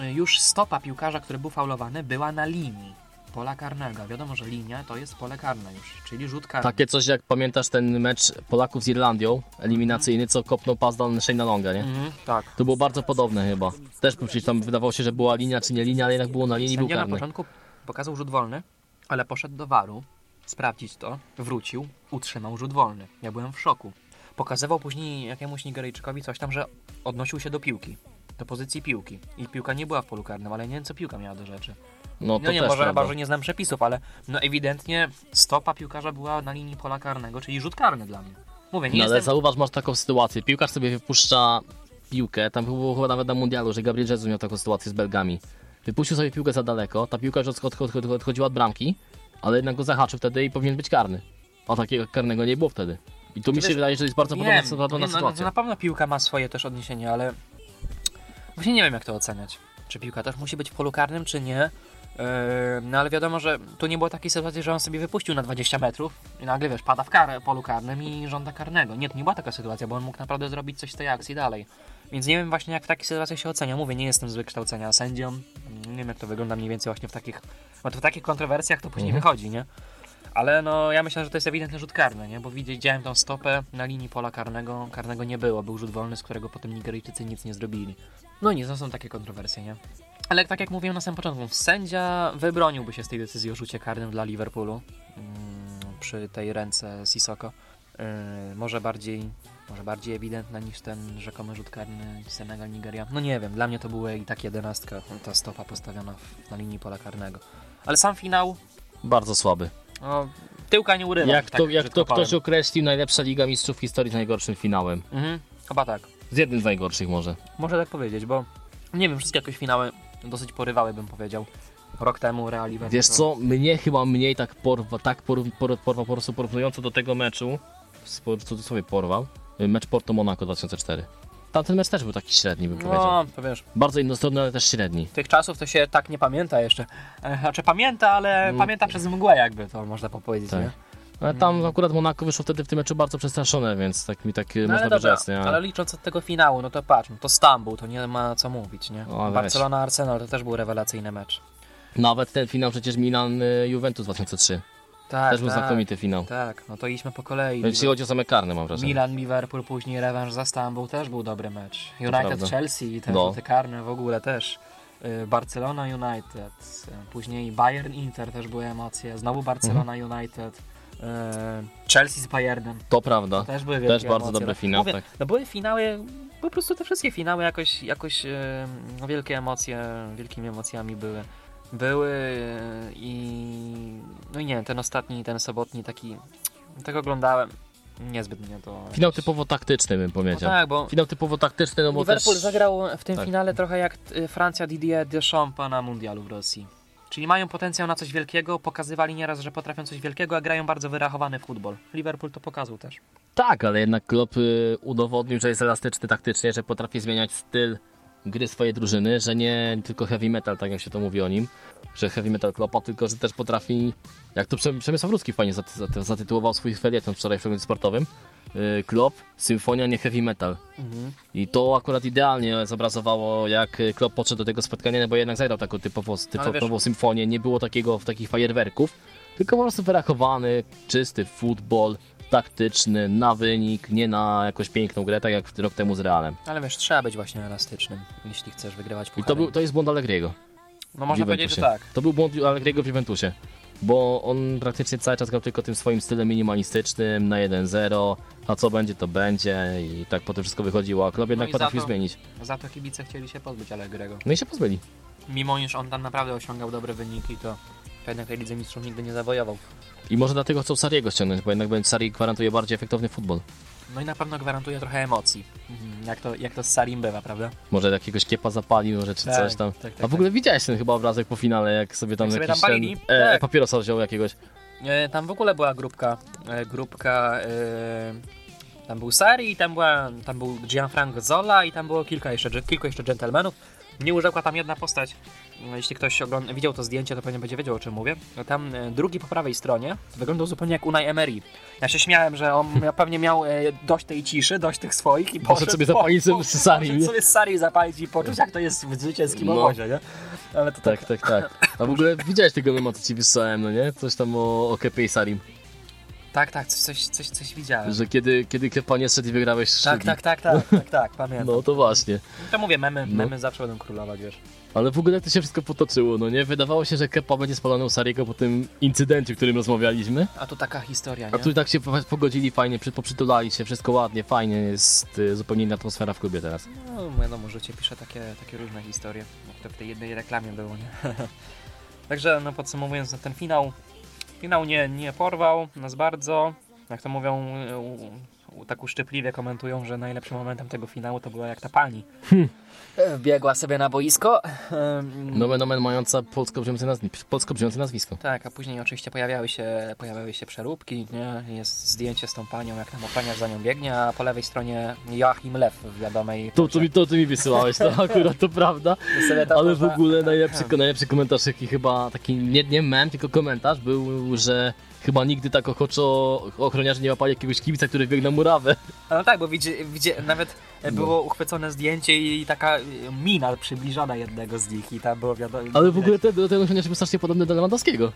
e, już stopa piłkarza, który był faulowany, była na linii pola karnego. Wiadomo, że linia to jest pole karne już, czyli rzut karny. Takie coś jak pamiętasz ten mecz Polaków z Irlandią, eliminacyjny, co kopnął pas do Shane'a Longa, nie? Mhm, tak. To było bardzo podobne chyba. Też przecież tam wydawało się, że była linia czy nie linia, ale jednak było na linii, był Sędzia na karny. początku pokazał rzut wolny, ale poszedł do waru, sprawdzić to, wrócił, utrzymał rzut wolny. Ja byłem w szoku. Pokazywał później jakiemuś Nigeryjczykowi coś tam, że odnosił się do piłki, do pozycji piłki. I piłka nie była w polu karnym, ale nie wiem co piłka miała do rzeczy. No to No nie, też może, prawda. może nie znam przepisów, ale no ewidentnie stopa piłkarza była na linii pola karnego, czyli rzut karny dla mnie. Mówię, nie No ale jestem... zauważ, masz taką sytuację. Piłkarz sobie wypuszcza piłkę, tam było chyba nawet na mundialu, że Gabriel Jesus miał taką sytuację z Belgami. Wypuścił sobie piłkę za daleko, ta piłka już odchod- odchod- odchod- odchodziła od bramki, ale jednak go zahaczył wtedy i powinien być karny. A takiego karnego nie było wtedy. I tu mi się wiesz, wydaje, że jest bardzo podobna, Wiem, podobna wiem, no, sytuacja. na pewno piłka ma swoje też odniesienie, ale właśnie nie wiem jak to oceniać. Czy piłka też musi być w polu karnym, czy nie. Yy, no ale wiadomo, że tu nie było takiej sytuacji, że on sobie wypuścił na 20 metrów i nagle wiesz, pada w karę, polu karnym i żąda karnego. Nie, to nie była taka sytuacja, bo on mógł naprawdę zrobić coś z tej akcji dalej. Więc nie wiem właśnie jak w takich sytuacjach się ocenia. Mówię, nie jestem z wykształcenia sędzią. Nie wiem jak to wygląda mniej więcej właśnie w takich, bo to w takich kontrowersjach to później Mhm. wychodzi, nie? Ale no ja myślę, że to jest ewidentny rzut karny, nie? Bo widziałem tą stopę na linii pola karnego, karnego nie było, był rzut wolny, z którego potem Nigeryjczycy nic nie zrobili. No nic, to są takie kontrowersje, nie? Ale tak jak mówiłem na samym początku, sędzia wybroniłby się z tej decyzji o rzucie karnym dla Liverpoolu mm, przy tej ręce Sissoko. Yy, może bardziej może bardziej ewidentna niż ten rzekomy rzut karny Senegal-Nigeria. No nie wiem, dla mnie to była i tak jedenastka, ta stopa postawiona w, na linii pola karnego. Ale sam finał, Bardzo słaby. no, tyłka nie urywa. Jak że to, tak jak to ktoś określił, najlepsza Liga Mistrzów w historii z najgorszym finałem. Mhm, chyba tak. Z jednym z najgorszych może. Można tak powiedzieć, bo nie wiem, wszystkie jakoś finały dosyć porywały, bym powiedział. Rok temu Real Liverpool. Wiesz co, mnie chyba mniej tak porwa, tak porw, por, porwał po prostu porównująco do tego meczu, w cudzysłowie porwał, mecz Porto-Monaco 2004. Tamten mecz też był taki średni, bym powiedział. No, to wiesz, Bardzo innostronny, ale też średni. tych czasów to się tak nie pamięta jeszcze. E, Znaczy pamięta, ale Mm. pamięta przez mgłę jakby, to można powiedzieć, Tak. nie? Ale tam akurat Monaco wyszło wtedy w tym meczu bardzo przestraszone, więc tak mi tak No, można dobra, wyrzec, nie? ale licząc od tego finału, no to patrz, no to Stambuł, to nie ma co mówić, nie? O, weź. Barcelona-Arsenal to też był rewelacyjny mecz. Nawet ten finał przecież Milan y, Juventus 2003. Tak, Też był tak, znakomity finał. Tak, no to idźmy po kolei. Jeśli chodzi o same karne, mam wrażenie. Milan, Liverpool, później rewanż za Stambul też był dobry mecz. United, Chelsea, te No. rzuty karne w ogóle też. Y, Barcelona, United, y, później Bayern, Inter też były emocje. Znowu Barcelona, Mhm. United, Chelsea z Bayernem. To prawda. To też były Też bardzo emocje. dobry No, finał, mówię, tak. No były finały, po prostu te wszystkie finały jakoś, jakoś y, no, wielkie emocje, wielkimi emocjami były. Były y, i no i nie wiem, ten ostatni, ten sobotni taki, tego oglądałem. Niezbyt mnie to... Finał typowo taktyczny bym no powiedział. tak, bo Finał typowo taktyczny, no bo Liverpool też... zagrał w tym tak. finale trochę jak Francja Didier Deschamps na mundialu w Rosji. Czyli mają potencjał na coś wielkiego, pokazywali nieraz, że potrafią coś wielkiego, a grają bardzo wyrachowany futbol. Liverpool to pokazał też. Tak, ale jednak Klopp y, udowodnił, że jest elastyczny taktycznie, że potrafi zmieniać styl gry swojej drużyny, że nie tylko heavy metal, tak jak się to mówi o nim, że heavy metal Kloppa, tylko że też potrafi, jak to Przem- Przemysław Rudzki fajnie zaty- zaty- zatytułował swój felieton wczoraj w przeglądzie sportowym, y, Klopp, symfonia, nie heavy metal. I to akurat idealnie zobrazowało, jak y, Klopp podszedł do tego spotkania, no bo jednak zagrał taką typowo, Ale wiesz- typową symfonię, nie było takiego takich fajerwerków, tylko po prostu wyrachowany, czysty futbol, taktyczny, na wynik, nie na jakąś piękną grę, tak jak rok temu z Realem. Ale wiesz, trzeba być właśnie elastycznym, jeśli chcesz wygrywać I puchary. to, był, to jest błąd Allegriego No można powiedzieć, że tak. To był błąd Allegriego w Juventusie, bo on praktycznie cały czas grał tylko tym swoim stylem minimalistycznym, na 1-0, a co będzie, to będzie i tak potem wszystko wychodziło, a jednak No i za potrafił to- zmienić. Za to kibice chcieli się pozbyć Allegrego. No i się pozbyli. Mimo iż on tam naprawdę osiągał dobre wyniki, to jednak tej Lidze Mistrzów nigdy nie zawojował. I może dlatego chcą Sariego ściągnąć, bo jednak będzie Sari gwarantuje bardziej efektowny futbol. No i na pewno gwarantuje trochę emocji. Mhm, Jak to, jak to z Sarim bywa, prawda? Może jakiegoś kiepa zapalił, może czy Tak, coś tam. tak, tak, A w ogóle widziałeś ten chyba obrazek po finale, jak sobie tam Jak sobie jakiś tam palili? ten, e, Tak. papierosa wziął jakiegoś. E, Tam w ogóle była grupka, e, grupka, e, tam był Sari, tam, była, tam był Gianfranco Zola i tam było kilka jeszcze, kilku jeszcze dżentelmenów. Nie urzekła tam jedna postać. No, Jeśli ktoś ogląda, widział to zdjęcie, to pewnie będzie wiedział o czym mówię. No, Tam e, drugi po prawej stronie wyglądał zupełnie jak Unai Emery. Ja się śmiałem, że on *laughs* pewnie miał e, dość tej ciszy, dość tych swoich i poszedł sobie zapalić po- z Poszedł nie? sobie z Sari zapalić i poczuć jak to jest w zwycięskim No. obozie, nie? Ale to Tak, tak, tak. A w ogóle widziałeś tego mema, co ci wysłałem, no nie? Coś tam o, o Kepie i Sarim. tak, tak, coś, coś, coś, coś widziałem. Że kiedy, kiedy Kepa nie szedł i wygrałeś Tak, sztuki. tak, tak, tak, tak, tak, *laughs* pamiętam. No to właśnie. To mówię, memy, No. memy zawsze będą królować, wiesz. Ale w ogóle jak to się wszystko potoczyło, no nie? Wydawało się, że Kepa będzie spalony u Sariego po tym incydencie, o którym rozmawialiśmy. A tu taka historia, nie? A tu tak się po- pogodzili fajnie, przy- poprzytulali się, wszystko ładnie, fajnie, jest y, zupełnie inna atmosfera w klubie teraz. No, wiadomo, życie pisze takie, takie różne historie. Jak to w tej jednej reklamie było, nie? *laughs* Także, no podsumowując, no, ten finał, finał nie, nie porwał nas bardzo. Jak to mówią, u, u, tak uszczypliwie komentują, że najlepszym momentem tego finału to była jak ta pani. Wbiegła sobie na boisko. Nomen omen mająca polsko brzmiące, nazwi- polsko brzmiące nazwisko. Tak, a później oczywiście pojawiały się, pojawiały się przeróbki, nie? Jest zdjęcie z tą panią, jak tam ochroniarz za nią biegnie, a po lewej stronie Joachim Lew w wiadomej To, to, mi, to ty mi wysyłałeś, to *laughs* akurat to prawda. Ale w ogóle najlepszy, *laughs* najlepszy komentarz, jaki chyba taki nie, nie mem, tylko komentarz był, że chyba nigdy tak ochoczo ochroniarze nie łapali jakiegoś kibica, który biegł na murawę. A No tak, bo widzi, widzi, nawet No. było uchwycone zdjęcie i taka y, mina przybliżona jednego z nich i tam było wiadomo... Ale w ogóle ten, ten ochroniarz był strasznie podobny do Lewandowskiego.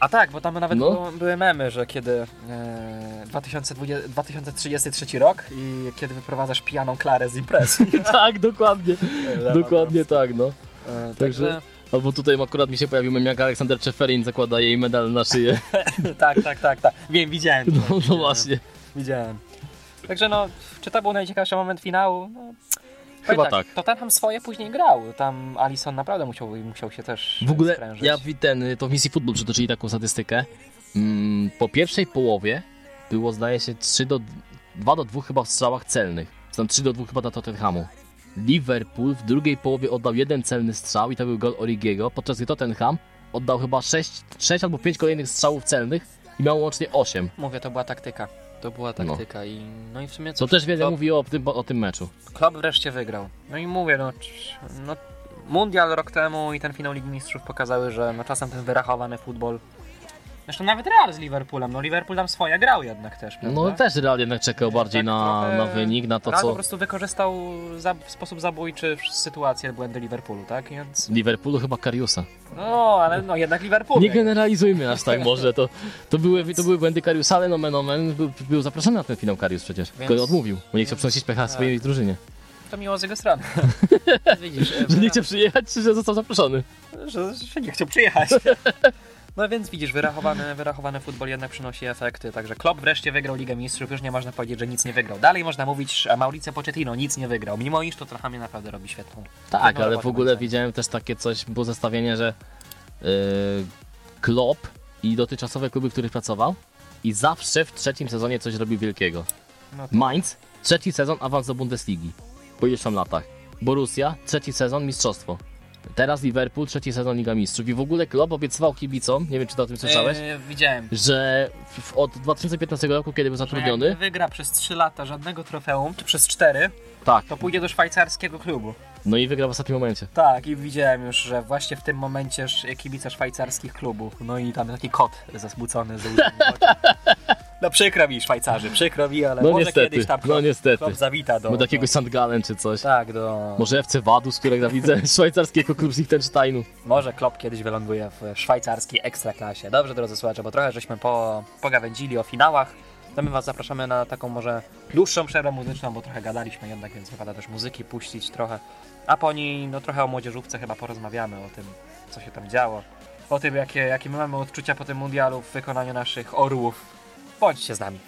A tak, bo tam nawet No. było, były memy, że kiedy e, 2020, 2033 rok i kiedy wyprowadzasz pijaną Klarę z imprezy. *laughs* tak, dokładnie. Dokładnie tak, no. E, Także- Także, Albo tutaj akurat mi się pojawił mem, jak Aleksander Czeferin zakłada jej medal na szyję. *laughs* tak, tak, tak, tak. Wiem, widziałem. to, No, no widziałem. właśnie. Widziałem. Także no, czy to był najciekawszy moment finału? No, Chyba powiem tak. To ten tam swoje później grał. Tam Alison naprawdę musiał, musiał się też W ogóle sprężyć. ja ten, to w misji Football przytoczyli taką statystykę. Mm, po pierwszej połowie było zdaje się 3 do 2 do 2 chyba w strzałach celnych. Są 3 do 2 chyba dla Tottenhamu. Liverpool w drugiej połowie oddał jeden celny strzał i to był gol Origiego, podczas gdy Tottenham oddał chyba 6, 6 albo 5 kolejnych strzałów celnych i miał łącznie 8. Mówię, to była taktyka. To była No. taktyka i no i w sumie Co cóż, też wiele to mówi o tym, o tym meczu. Klopp wreszcie wygrał. No i mówię, no, no Mundial rok temu i ten finał Ligi Mistrzów pokazały, że no czasem ten wyrachowany futbol Zresztą nawet Real z Liverpoolem, no Liverpool tam swoje grał jednak też, prawda? No też Real jednak czekał bardziej Tak na, na wynik, na to Real po co prostu wykorzystał za, w sposób zabójczy sytuację, błędy Liverpoolu, tak? Więc, Liverpoolu chyba Kariusa. no, ale no jednak Liverpool. Nie generalizujmy aż tak może, to, to, były, to były błędy Kariusa, ale no omen był, był zaproszony na ten finał Karius przecież. Więc- Tylko odmówił, bo nie chciał przynosić pecha swojej drużynie. To miło z jego strony. *laughs* Widzisz, Że nie chciał przyjechać, czy że został zaproszony? że, że nie chciał przyjechać. *laughs* No więc widzisz, wyrachowany, wyrachowany futbol jednak przynosi efekty, także Klopp wreszcie wygrał Ligę Mistrzów, już nie można powiedzieć, że nic nie wygrał. Dalej można mówić, że Mauricio Pochettino nic nie wygrał, mimo iż to trochę mnie naprawdę robi świetną. Tak, ale w ogóle widziałem też takie coś, było zestawienie, że yy, Klopp i dotychczasowe kluby, w których pracował i zawsze w trzecim sezonie coś robił wielkiego. No to- Mainz, trzeci sezon awans do Bundesligi. Po iluś tam latach. Borussia, trzeci sezon mistrzostwo. Teraz Liverpool, trzeci sezon Liga Mistrzów. I w ogóle Klopp obiecywał kibicom, nie wiem czy to o tym słyszałeś, Yy, widziałem. że w, od 2015 roku, kiedy był zatrudniony, wygra przez 3 lata żadnego trofeum, czy przez 4, tak, to pójdzie do szwajcarskiego klubu. no i wygrał w ostatnim momencie. Tak, i widziałem już, że właśnie w tym momencie kibice szwajcarskich klubów, no i tam taki kot zasmucony z łzami. *laughs* No przykro mi Szwajcarzy, przykro mi, ale No może niestety, kiedyś tam no klub, niestety. klub zawita do... Bo takiego do, Sandgalen czy coś. Tak, do... Może FC Vaduz, którego widzę, *laughs* szwajcarskiego klub z Liechtensteinu. Może Klopp kiedyś wyląduje w szwajcarskiej ekstraklasie. Dobrze, drodzy słuchacze, bo trochę żeśmy po, pogawędzili o finałach. To my Was zapraszamy na taką może dłuższą przerwę muzyczną, bo trochę gadaliśmy jednak, więc wypada też muzyki puścić trochę. A po niej, no trochę o młodzieżówce chyba porozmawiamy, o tym, co się tam działo. O tym, jakie, jakie my mamy odczucia po tym mundialu w wykonaniu naszych orłów. Bądźcie z nami.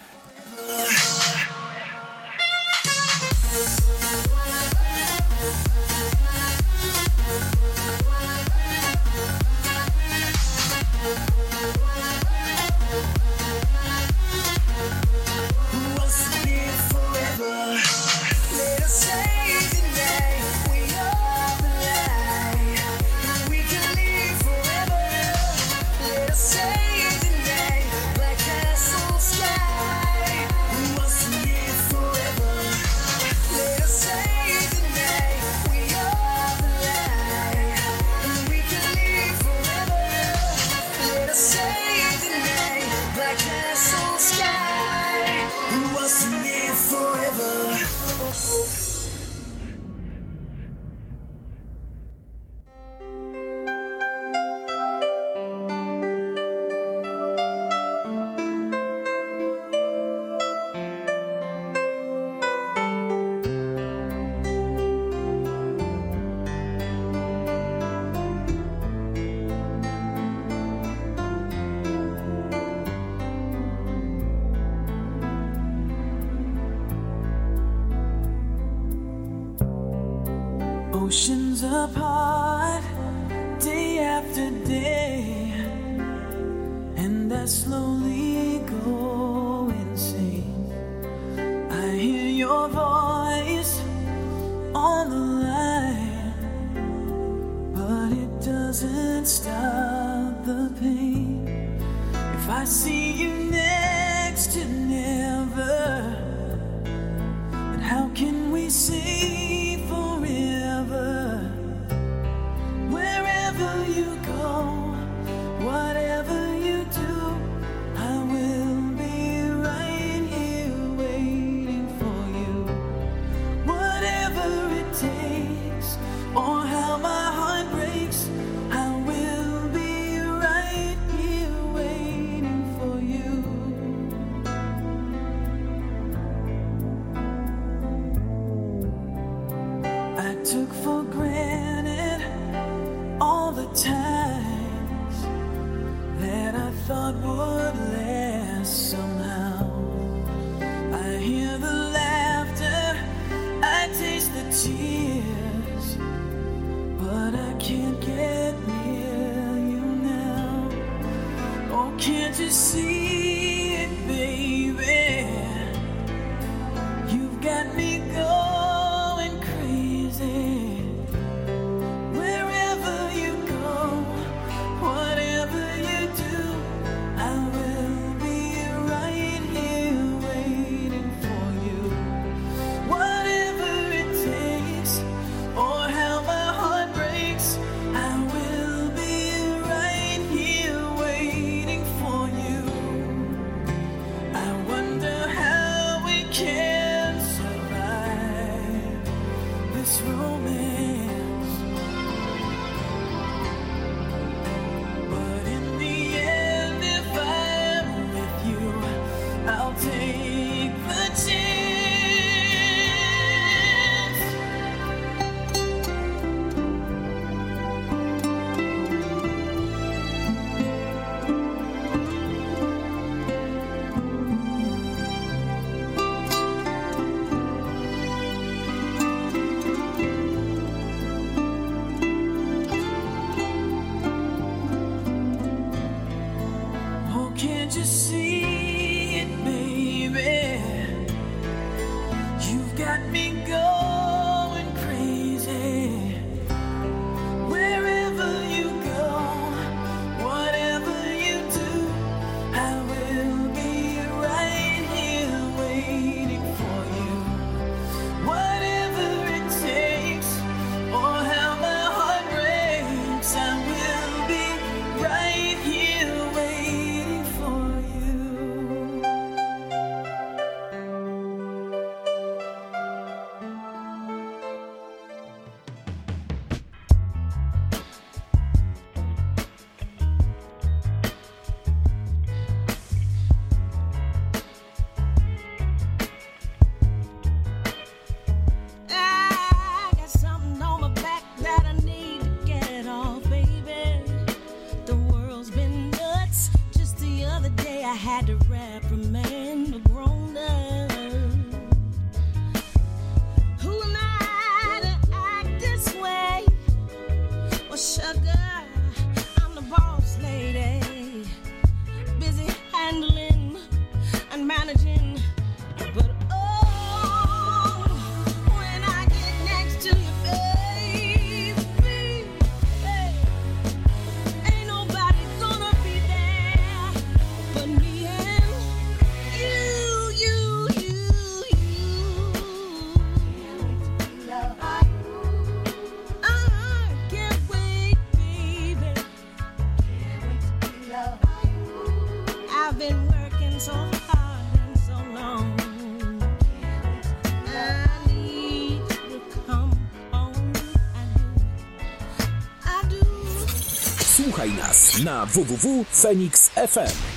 Na www.phoenix.fm.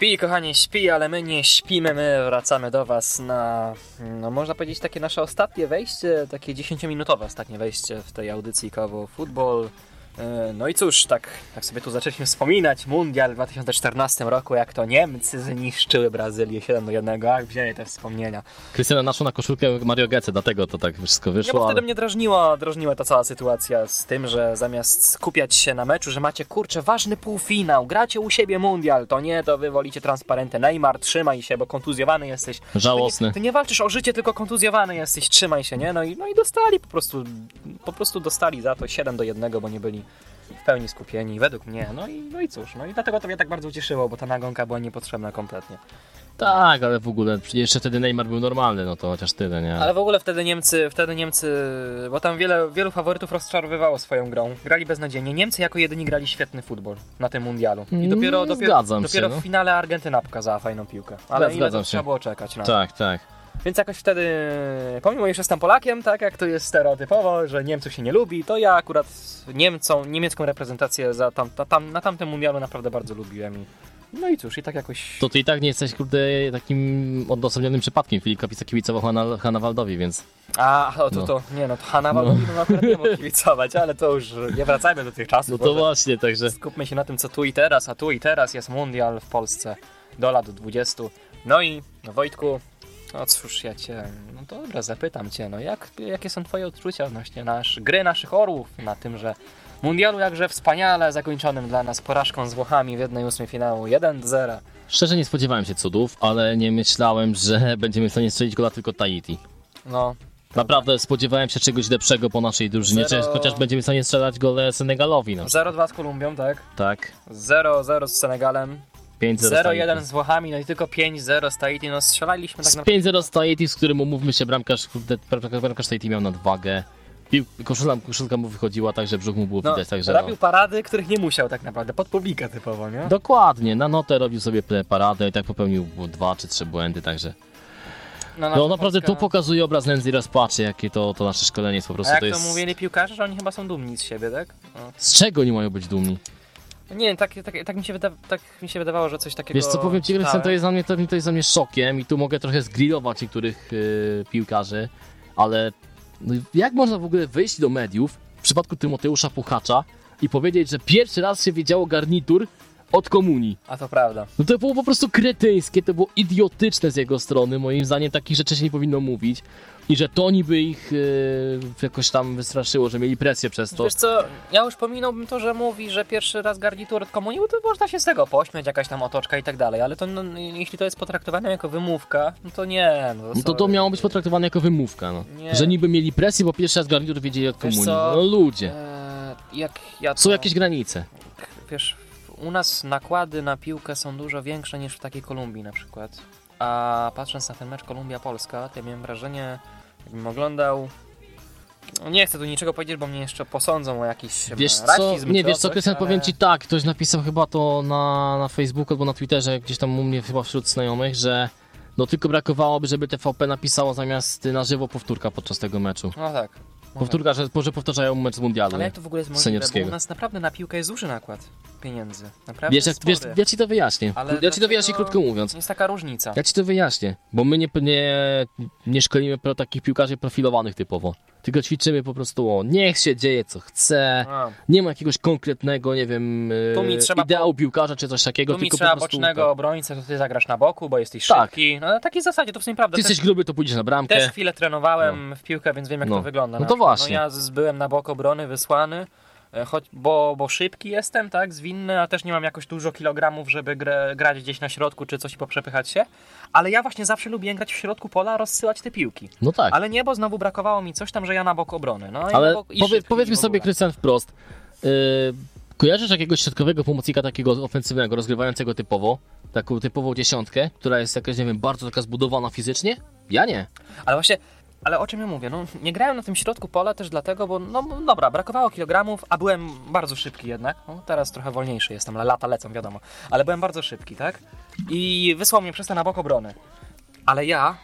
Śpi, kochani, śpi, ale my nie śpimy, my wracamy do Was na, no można powiedzieć, takie nasze ostatnie wejście, takie 10-minutowe ostatnie wejście w tej audycji Kawo Football. E, No i cóż, tak, tak sobie tu zaczęliśmy wspominać Mundial w 2014 roku, jak to Niemcy zniszczyły Brazylię 7 do 1, ach, wzięli te wspomnienia. Krystiana naszła na koszulkę Mario Götze, dlatego to tak wszystko Nie, wyszło, bo wtedy ale... mnie drażniła, drażniła ta cała sytuacja z tym, że zamiast skupiać się na meczu, że macie kurczę ważny półfinał, gracie u siebie mundial, to nie, to wy wolicie transparenty. Neymar, trzymaj się, bo kontuzjowany jesteś. Żałosny. Ty nie, ty nie walczysz o życie, tylko kontuzjowany jesteś, trzymaj się, nie? No i, no i dostali po prostu, po prostu dostali za to 7 do 1, bo nie byli w pełni skupieni, według mnie. No i, no i cóż, no i dlatego to mnie tak bardzo ucieszyło, bo ta nagonka była niepotrzebna kompletnie. Tak, ale w ogóle, jeszcze wtedy Neymar był normalny, no to chociaż tyle, nie? Ale w ogóle wtedy Niemcy, wtedy Niemcy, bo tam wiele, wielu faworytów rozczarowywało swoją grą. Grali beznadziejnie. Niemcy jako jedyni grali świetny futbol na tym mundialu. I Mm, dopiero, dopiero, zgadzam się, dopiero no. w finale Argentyna pokazała fajną piłkę. Ale Tak, ile zgadzam to się. trzeba było czekać na to. Tak, tak. Więc jakoś wtedy, pomimo iż jestem Polakiem, tak jak to jest stereotypowo, że Niemców się nie lubi, to ja akurat Niemcą, niemiecką reprezentację za tam, ta- tam, na tamtym mundialu naprawdę bardzo lubiłem. I, no i cóż, i tak jakoś... To ty i tak nie jesteś, kurde, takim odosobnionym przypadkiem. Filip Kapica kibicował Hanna, Hanna Waldowi, więc... A, o, to, No. to, nie no, to Hanna Waldowi no. akurat nie mógł kibicować, ale to już nie wracajmy do tych czasów. No to właśnie, także... Skupmy się na tym, co tu i teraz, a tu i teraz jest mundial w Polsce do lat 20. No i no Wojtku, no cóż, ja cię, no dobra, zapytam cię, no jak, jakie są twoje odczucia odnośnie nasz, gry naszych orłów na tymże mundialu jakże wspaniale zakończonym dla nas porażką z Włochami w 1-8 finału 1-0. Szczerze nie spodziewałem się cudów, ale nie myślałem, że *laughs* będziemy w stanie strzelić gola tylko Tahiti. No, Naprawdę spodziewałem się czegoś lepszego po naszej drużynie, Zero- czy chociaż będziemy w stanie strzelać gole Senegalowi, no. 0-2 z Kolumbią, tak? Tak, 0-0 z Senegalem, 5-0 z 0-1 Tahiti. z Włochami, no i tylko 5-0 z Tahiti, no strzelaliśmy tak Z naprawdę. 5-0 z Tahiti, z którym umówmy się, bramkarz, bramkarz Tahiti miał nadwagę. Pił, koszulka, mu wychodziła tak, że brzuch mu było No, widać, także robił no. parady, których nie musiał tak naprawdę, pod publikę typowo, nie? Dokładnie, na notę robił sobie paradę i tak popełnił dwa czy trzy błędy, także... No, No naprawdę Polska- to pokazuje obraz nędzy i rozpaczy, jakie to, to nasze szkolenie jest po A prostu, jak to to, jest... mówili piłkarze, że oni chyba są dumni z siebie, tak? No. Z czego nie mają być dumni? Nie wiem, tak, tak, tak, mi się wyda- tak mi się wydawało, że coś takiego... Wiesz co, powiem ci, to jest dla mnie, to, to jest dla mnie szokiem i tu mogę trochę zgrillować niektórych yy, piłkarzy, ale no, jak można w ogóle wyjść do mediów w przypadku Tymoteusza Puchacza i powiedzieć, że pierwszy raz się wiedziało garnitur od komunii? A to prawda. No to było po prostu kretyńskie, to było idiotyczne z jego strony, moim zdaniem takich rzeczy się nie powinno mówić i że to niby ich yy, jakoś tam wystraszyło, że mieli presję przez to. Wiesz co, ja już pominąłbym to, że mówi, że pierwszy raz garnitur od komunii, to można się z tego pośmiać, jakaś tam otoczka i tak dalej, ale to no, jeśli to jest potraktowane jako wymówka, no to nie, no, No to to miało być potraktowane jako wymówka, no. Nie. Że niby mieli presję, bo pierwszy raz garnitur wiedzieli od komunii. No ludzie. Eee, jak ja to, Są jakieś granice. Wiesz, u nas nakłady na piłkę są dużo większe niż w takiej Kolumbii na przykład. A patrząc na ten mecz Kolumbia-Polska, to ja miałem wrażenie, jakbym oglądał... No Nie chcę tu niczego powiedzieć, bo mnie jeszcze posądzą o jakiś Wiesz co, nie wiesz co, Krystian, ale- powiem ci tak, ktoś napisał chyba to na, na Facebooku albo na Twitterze, gdzieś tam u mnie chyba wśród znajomych, że no tylko brakowałoby, żeby TVP napisało zamiast na żywo powtórka podczas tego meczu. No tak. Powtórka, że, że powtarzają mecz z mundialu. Ale jak to w ogóle jest możliwe, bo u nas naprawdę na piłkę jest duży nakład pieniędzy. Naprawdę Wiesz, jak, wiesz, ja ci to wyjaśnię. Ale ja ci to wyjaśnię krótko mówiąc. Jest taka różnica. Ja ci to wyjaśnię, bo my nie, nie, nie szkolimy pro takich piłkarzy profilowanych typowo. Tylko ćwiczymy po prostu o niech się dzieje co chce. A, Nie ma jakiegoś konkretnego, nie wiem, e, Tu mi trzeba ideału piłkarza czy coś takiego, tu mi tylko trzeba po prostu bocznego tak. obrońcę, to ty zagrasz na boku, bo jesteś Tak. szybki. No na takiej zasadzie, to w sumie prawda. Ty Też- jesteś gruby, to pójdziesz na bramkę. Też chwilę trenowałem w piłkę, więc wiem jak No. to wygląda. No to przykład, właśnie. No ja byłem na bok obrony wysłany, choć, bo, bo szybki jestem, tak, zwinny, a też nie mam jakoś dużo kilogramów, żeby grę, grać gdzieś na środku czy coś i poprzepychać się. Ale ja właśnie zawsze lubiłem grać w środku pola, rozsyłać te piłki. No tak. Ale nie, bo znowu brakowało mi coś tam, że ja na bok obrony. No, Ale bok, powie, powiedzmy sobie. Krystian, wprost. Yy, kojarzysz jakiegoś środkowego pomocnika takiego ofensywnego, rozgrywającego typowo? Taką typową dziesiątkę, która jest jakaś, nie wiem, bardzo taka zbudowana fizycznie? Ja nie. Ale właśnie ale o czym ja mówię? No, nie grałem na tym środku pola też dlatego, bo no dobra, brakowało kilogramów, a byłem bardzo szybki jednak. No, teraz trochę wolniejszy jestem, ale lata lecą, wiadomo. Ale byłem bardzo szybki, tak? I wysłał mnie przez to na bok obrony. Ale ja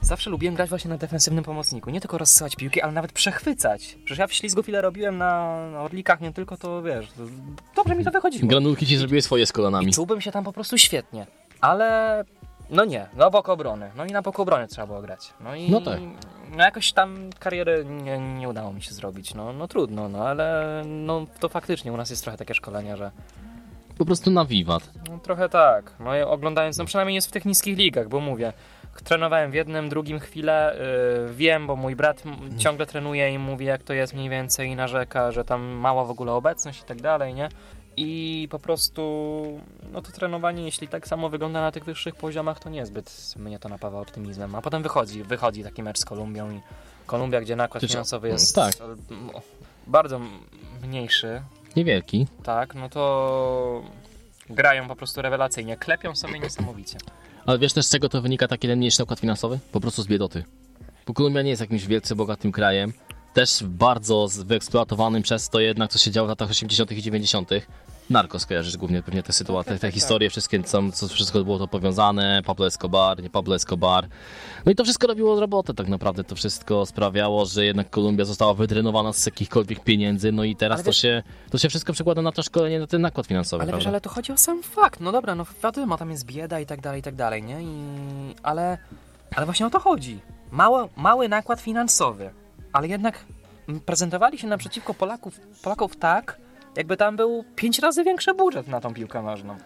zawsze lubiłem grać właśnie na defensywnym pomocniku. Nie tylko rozsyłać piłki, ale nawet przechwycać. Przecież ja w ślizgów ile robiłem na, na orlikach, nie tylko to, wiesz, to, dobrze mi to wychodziło. Granulki ci zrobiły swoje z kolanami. I czułbym się tam po prostu świetnie. Ale no nie, no bok obrony. No i na boku obrony trzeba było grać. No i No tak. No jakoś tam kariery nie, nie udało mi się zrobić. No, no trudno, no ale no to faktycznie u nas jest trochę takie szkolenie, że Po prostu na wiwat. no, trochę tak. No i oglądając, no przynajmniej jest w tych niskich ligach, bo mówię, trenowałem w jednym, drugim chwilę, yy, wiem, bo mój brat m- ciągle trenuje i mówi jak to jest mniej więcej i narzeka, że tam mała w ogóle obecność i tak dalej, nie? I po prostu, no to trenowanie, jeśli tak samo wygląda na tych wyższych poziomach, to niezbyt mnie to napawa optymizmem. A potem wychodzi, wychodzi taki mecz z Kolumbią i Kolumbia, gdzie nakład Przecież- finansowy jest tak. bardzo mniejszy, Niewielki. tak, no to grają po prostu rewelacyjnie, klepią sobie niesamowicie. Ale wiesz też z czego to wynika taki ten mniejszy nakład finansowy? Po prostu z biedoty. Bo Kolumbia nie jest jakimś wielce bogatym krajem. Też bardzo wyeksploatowanym przez to jednak, co się działo w latach 80. i 90. Narkos kojarzysz głównie pewnie te sytuacje, te historie, wszystkie, co, co wszystko było to powiązane, Pablo Escobar, nie Pablo Escobar. No i to wszystko robiło robotę tak naprawdę, to wszystko sprawiało, że jednak Kolumbia została wydrenowana z jakichkolwiek pieniędzy, no i teraz Ale to, wiesz- się, to się wszystko przekłada na to szkolenie, na ten nakład finansowy, Ale wiesz, prawda? ale to chodzi o sam fakt. No dobra, no wiadomo, tam jest bieda i tak dalej, i tak dalej, nie? I... Ale, ale właśnie o to chodzi. Mało, mały nakład finansowy, ale jednak prezentowali się naprzeciwko Polaków, Polaków tak, jakby tam był pięć razy większy budżet na tą piłkę nożną.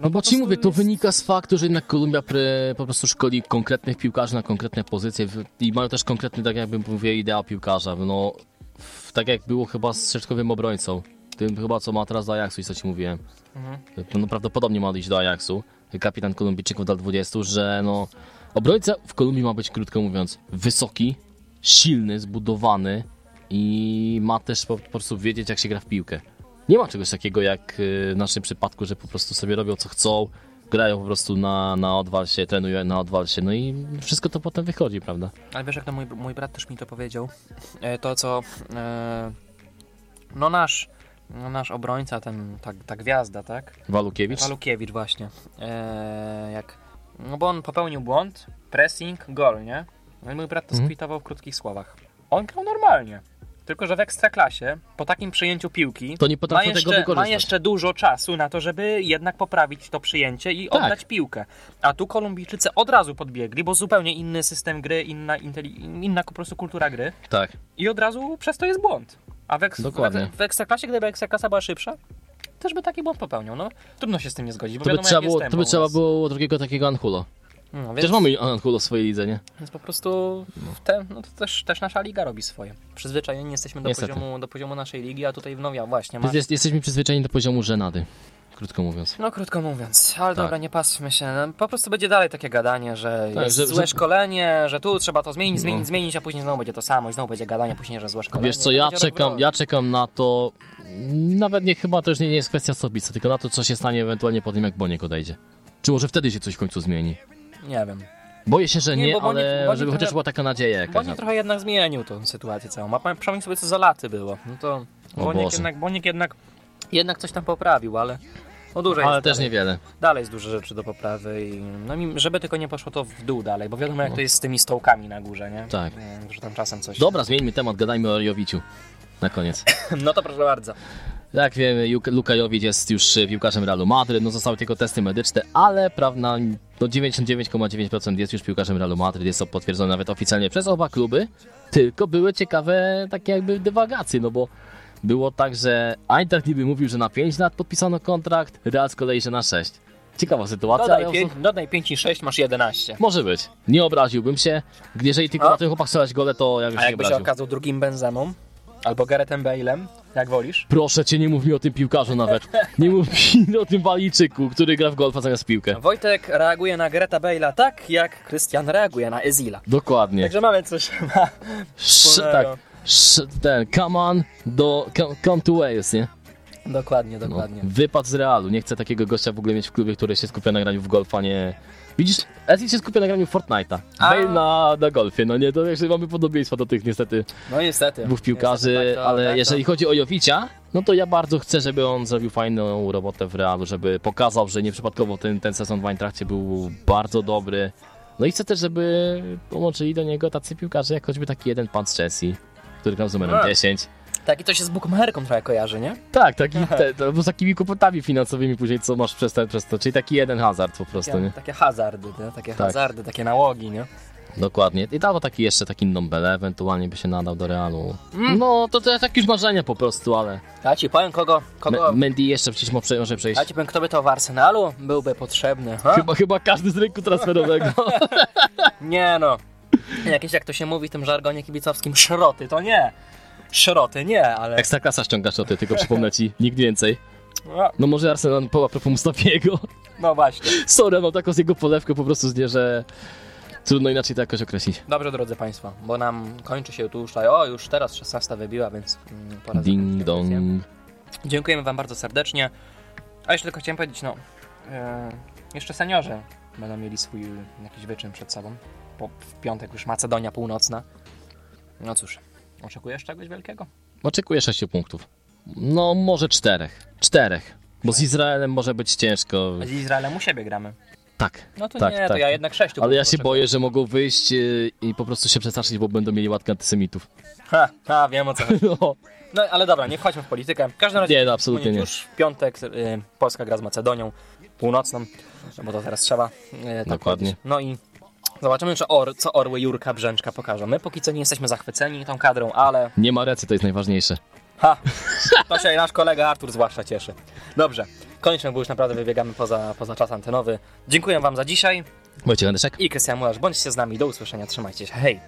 No bo po ci mówię, to jest- wynika z faktu, że jednak Kolumbia pre, po prostu szkoli konkretnych piłkarzy na konkretne pozycje i mają też konkretny, tak jakbym mówił, ideał piłkarza. No, w- tak jak było chyba z środkowym obrońcą, tym chyba co ma teraz do Ajaxu i co ci mówiłem. Mhm. No prawdopodobnie ma iść do Ajaxu, kapitan Kolumbijczyków dal 20, że no obrońca w Kolumbii ma być, krótko mówiąc, wysoki, silny, zbudowany i ma też po, po prostu wiedzieć jak się gra w piłkę. Nie ma czegoś takiego jak y, w naszym przypadku, że po prostu sobie robią co chcą, grają po prostu na, na odwalsie, trenują na odwalsie, no i wszystko to potem wychodzi, prawda? Ale wiesz, jak to mój, mój brat też mi to powiedział, e, to co, e, no nasz, no nasz obrońca, ten, ta, ta gwiazda, tak? Walukiewicz? Walukiewicz właśnie. Eee, jak, no bo on popełnił błąd, pressing, gol, nie? No i mój brat to Mhm. skwitował w krótkich słowach. On grał normalnie. Tylko, że w ekstraklasie, po takim przyjęciu piłki, To nie ma jeszcze, ma jeszcze dużo czasu na to, żeby jednak poprawić to przyjęcie i Tak. oddać piłkę. A tu Kolumbijczycy od razu podbiegli, bo zupełnie inny system gry, inna, inna po prostu kultura gry Tak. i od razu przez to jest błąd. A w, eks- Dokładnie. w, w ekstraklasie, gdyby ekstraklasa była szybsza, też by taki błąd popełnił. No, trudno się z tym nie zgodzić, bo To by, wiadomo, trzeba było, to by trzeba było drugiego takiego Anhulo. No, więc, Przecież mamy Anhulo w swojej lidze, nie? więc po prostu w te, no to też, też nasza liga robi swoje. Przyzwyczajeni jesteśmy do Niestety. poziomu, do poziomu naszej ligi, a tutaj w Nowia właśnie masz... Jest, jest, jesteśmy przyzwyczajeni do poziomu żenady, krótko mówiąc. No krótko mówiąc, ale Tak. dobra, nie pasmy się. No, po prostu będzie dalej takie gadanie, że Tak, jest że- złe że- szkolenie, że tu trzeba to zmienić, zmienić, No. zmienić, a później znowu będzie to samo i znowu będzie gadanie później, że złe szkolenie. Wiesz co, ja czekam, ja czekam na to, nawet nie chyba to już nie, nie jest kwestia osobista, tylko na to, co się stanie ewentualnie po tym, jak Boniek odejdzie. Czy może wtedy się coś w końcu zmieni? Nie wiem. Boję się, że Nie, nie, bo ale Boniek żeby chociaż trochę- była taka nadzieja Bo jakaś. nie to. trochę jednak zmienił tą sytuację całą. Ma przypomnij sobie, co za laty było. No to Boże. jednak, Boniek jednak, jednak coś tam poprawił, ale no dużo Ale też dalej. niewiele. Dalej jest dużo rzeczy do poprawy i no żeby tylko nie poszło to w dół dalej, bo wiadomo jak No. to jest z tymi stołkami na górze, nie? Tak. Że tam czasem coś... Dobra, zmieńmy temat, gadajmy o Jowiciu. Na koniec. *coughs* No to proszę bardzo. Jak wiemy, Luka jest już e, piłkarzem Realu Madryt, no zostały tylko testy medyczne, ale prawda, no 99,9% jest już piłkarzem Realu Madryt, jest to potwierdzone nawet oficjalnie przez oba kluby, tylko były ciekawe takie jakby dywagacje, no bo było tak, że Eintracht niby mówił, że na 5 lat podpisano kontrakt, Real z kolei, że na 6. Ciekawa sytuacja, Dodaj, pięć, dodaj 5 i 6, masz 11. może być. Nie obraziłbym się, jeżeli tylko A? na tym chłopak strzelać gole, to ja bym A się nie jakby się obraził. okazał drugim Benzemą? Albo Garethem Bale'em? Jak wolisz? Proszę cię, nie mów mi o tym piłkarzu nawet. Nie mów mi *laughs* o tym Walijczyku, który gra w golfa zamiast piłkę. Wojtek reaguje na Gareta Bale'a tak, jak Krystian reaguje na Ezila. Dokładnie. Także mamy coś *laughs* ma Sz, tak. Sz, ten, come on, do, come, come to Wales, nie? Dokładnie, No, dokładnie. wypad z Realu. Nie chcę takiego gościa w ogóle mieć w klubie, który się skupia na graniu w golfa, nie... Widzisz, Ezil się skupia na graniu Fortnite'a. Bale na, na golfie, no nie, to jeszcze mamy podobieństwa do tych niestety No niestety. dwóch piłkarzy, Niestety, tak to- ale tak to- jeżeli chodzi o Jowicia, no to ja bardzo chcę, żeby on zrobił fajną robotę w Realu, żeby pokazał, że nieprzypadkowo ten, ten sezon w Eintrachcie był bardzo dobry. No i chcę też, żeby połączyli do niego tacy piłkarze, jak choćby taki jeden pan z Chelsea, który grał z numerem A. 10. Taki to się z bukmacherką trochę kojarzy, nie? Tak, taki, te, albo z takimi kłopotami finansowymi później, co masz przez, ten, przez to, czyli taki jeden hazard po prostu, Takie, nie? takie hazardy, nie? takie Tak. hazardy, takie nałogi, nie? Dokładnie. I dało taki jeszcze taki Ndombele, ewentualnie by się nadał do Realu. No, to, to tak już marzenie po prostu, ale... Ja ci powiem kogo, kogo... M- Mendy jeszcze przecież może może przejść. Ja ci powiem, kto by to w Arsenalu byłby potrzebny, ha? Chyba, chyba każdy z rynku transferowego. *laughs* Nie no. Jakieś, jak to się mówi w tym żargonie kibicowskim, szroty, to nie. Szroty nie, ale... Ekstraklasa ściąga szoty, tylko przypomnę ci, nikt więcej. No, No może Arsenal po a propos Mustafiego. no właśnie. Sorry, mam taką z jego polewkę po prostu z nie, że trudno inaczej to jakoś określić. Dobrze, drodzy Państwo, bo nam kończy się tu już o już teraz 16 wybiła, więc mm, pora Ding dong. Dziękujemy Wam bardzo serdecznie. A jeszcze tylko chciałem powiedzieć, no, e, jeszcze seniorzy będą mieli swój jakiś wyczyn przed sobą. Po, w piątek już Macedonia Północna. No cóż, oczekujesz czegoś wielkiego? Oczekuję 6 punktów. No może czterech. Czterech. Bo z Izraelem może być ciężko. Z Izraelem u siebie gramy. Tak. No to tak, nie, to tak. ja jednak sześciu. Ale ja się boję, że mogą wyjść yy, i po prostu się przestraszyć, bo będą mieli łatkę antysemitów. Ha, ha, wiem o co chodzi. *laughs* No, No ale dobra, nie wchodźmy w politykę. W każdym razie nie, no, absolutnie nie. już w piątek y, Polska gra z Macedonią Północną, bo to teraz trzeba. Y, tak Dokładnie. powiedzieć. No i zobaczymy, czy or, co orły Jurka Brzęczka pokażą. My póki co nie jesteśmy zachwyceni tą kadrą, ale Nie ma recy, to jest najważniejsze. ha, to się nasz kolega Artur zwłaszcza cieszy. Dobrze, kończmy, bo już naprawdę wybiegamy poza, poza czas antenowy. Dziękuję Wam za dzisiaj Wojciech Andeszek. i Krystian Murasz. Bądźcie z nami, do usłyszenia, trzymajcie się, hej!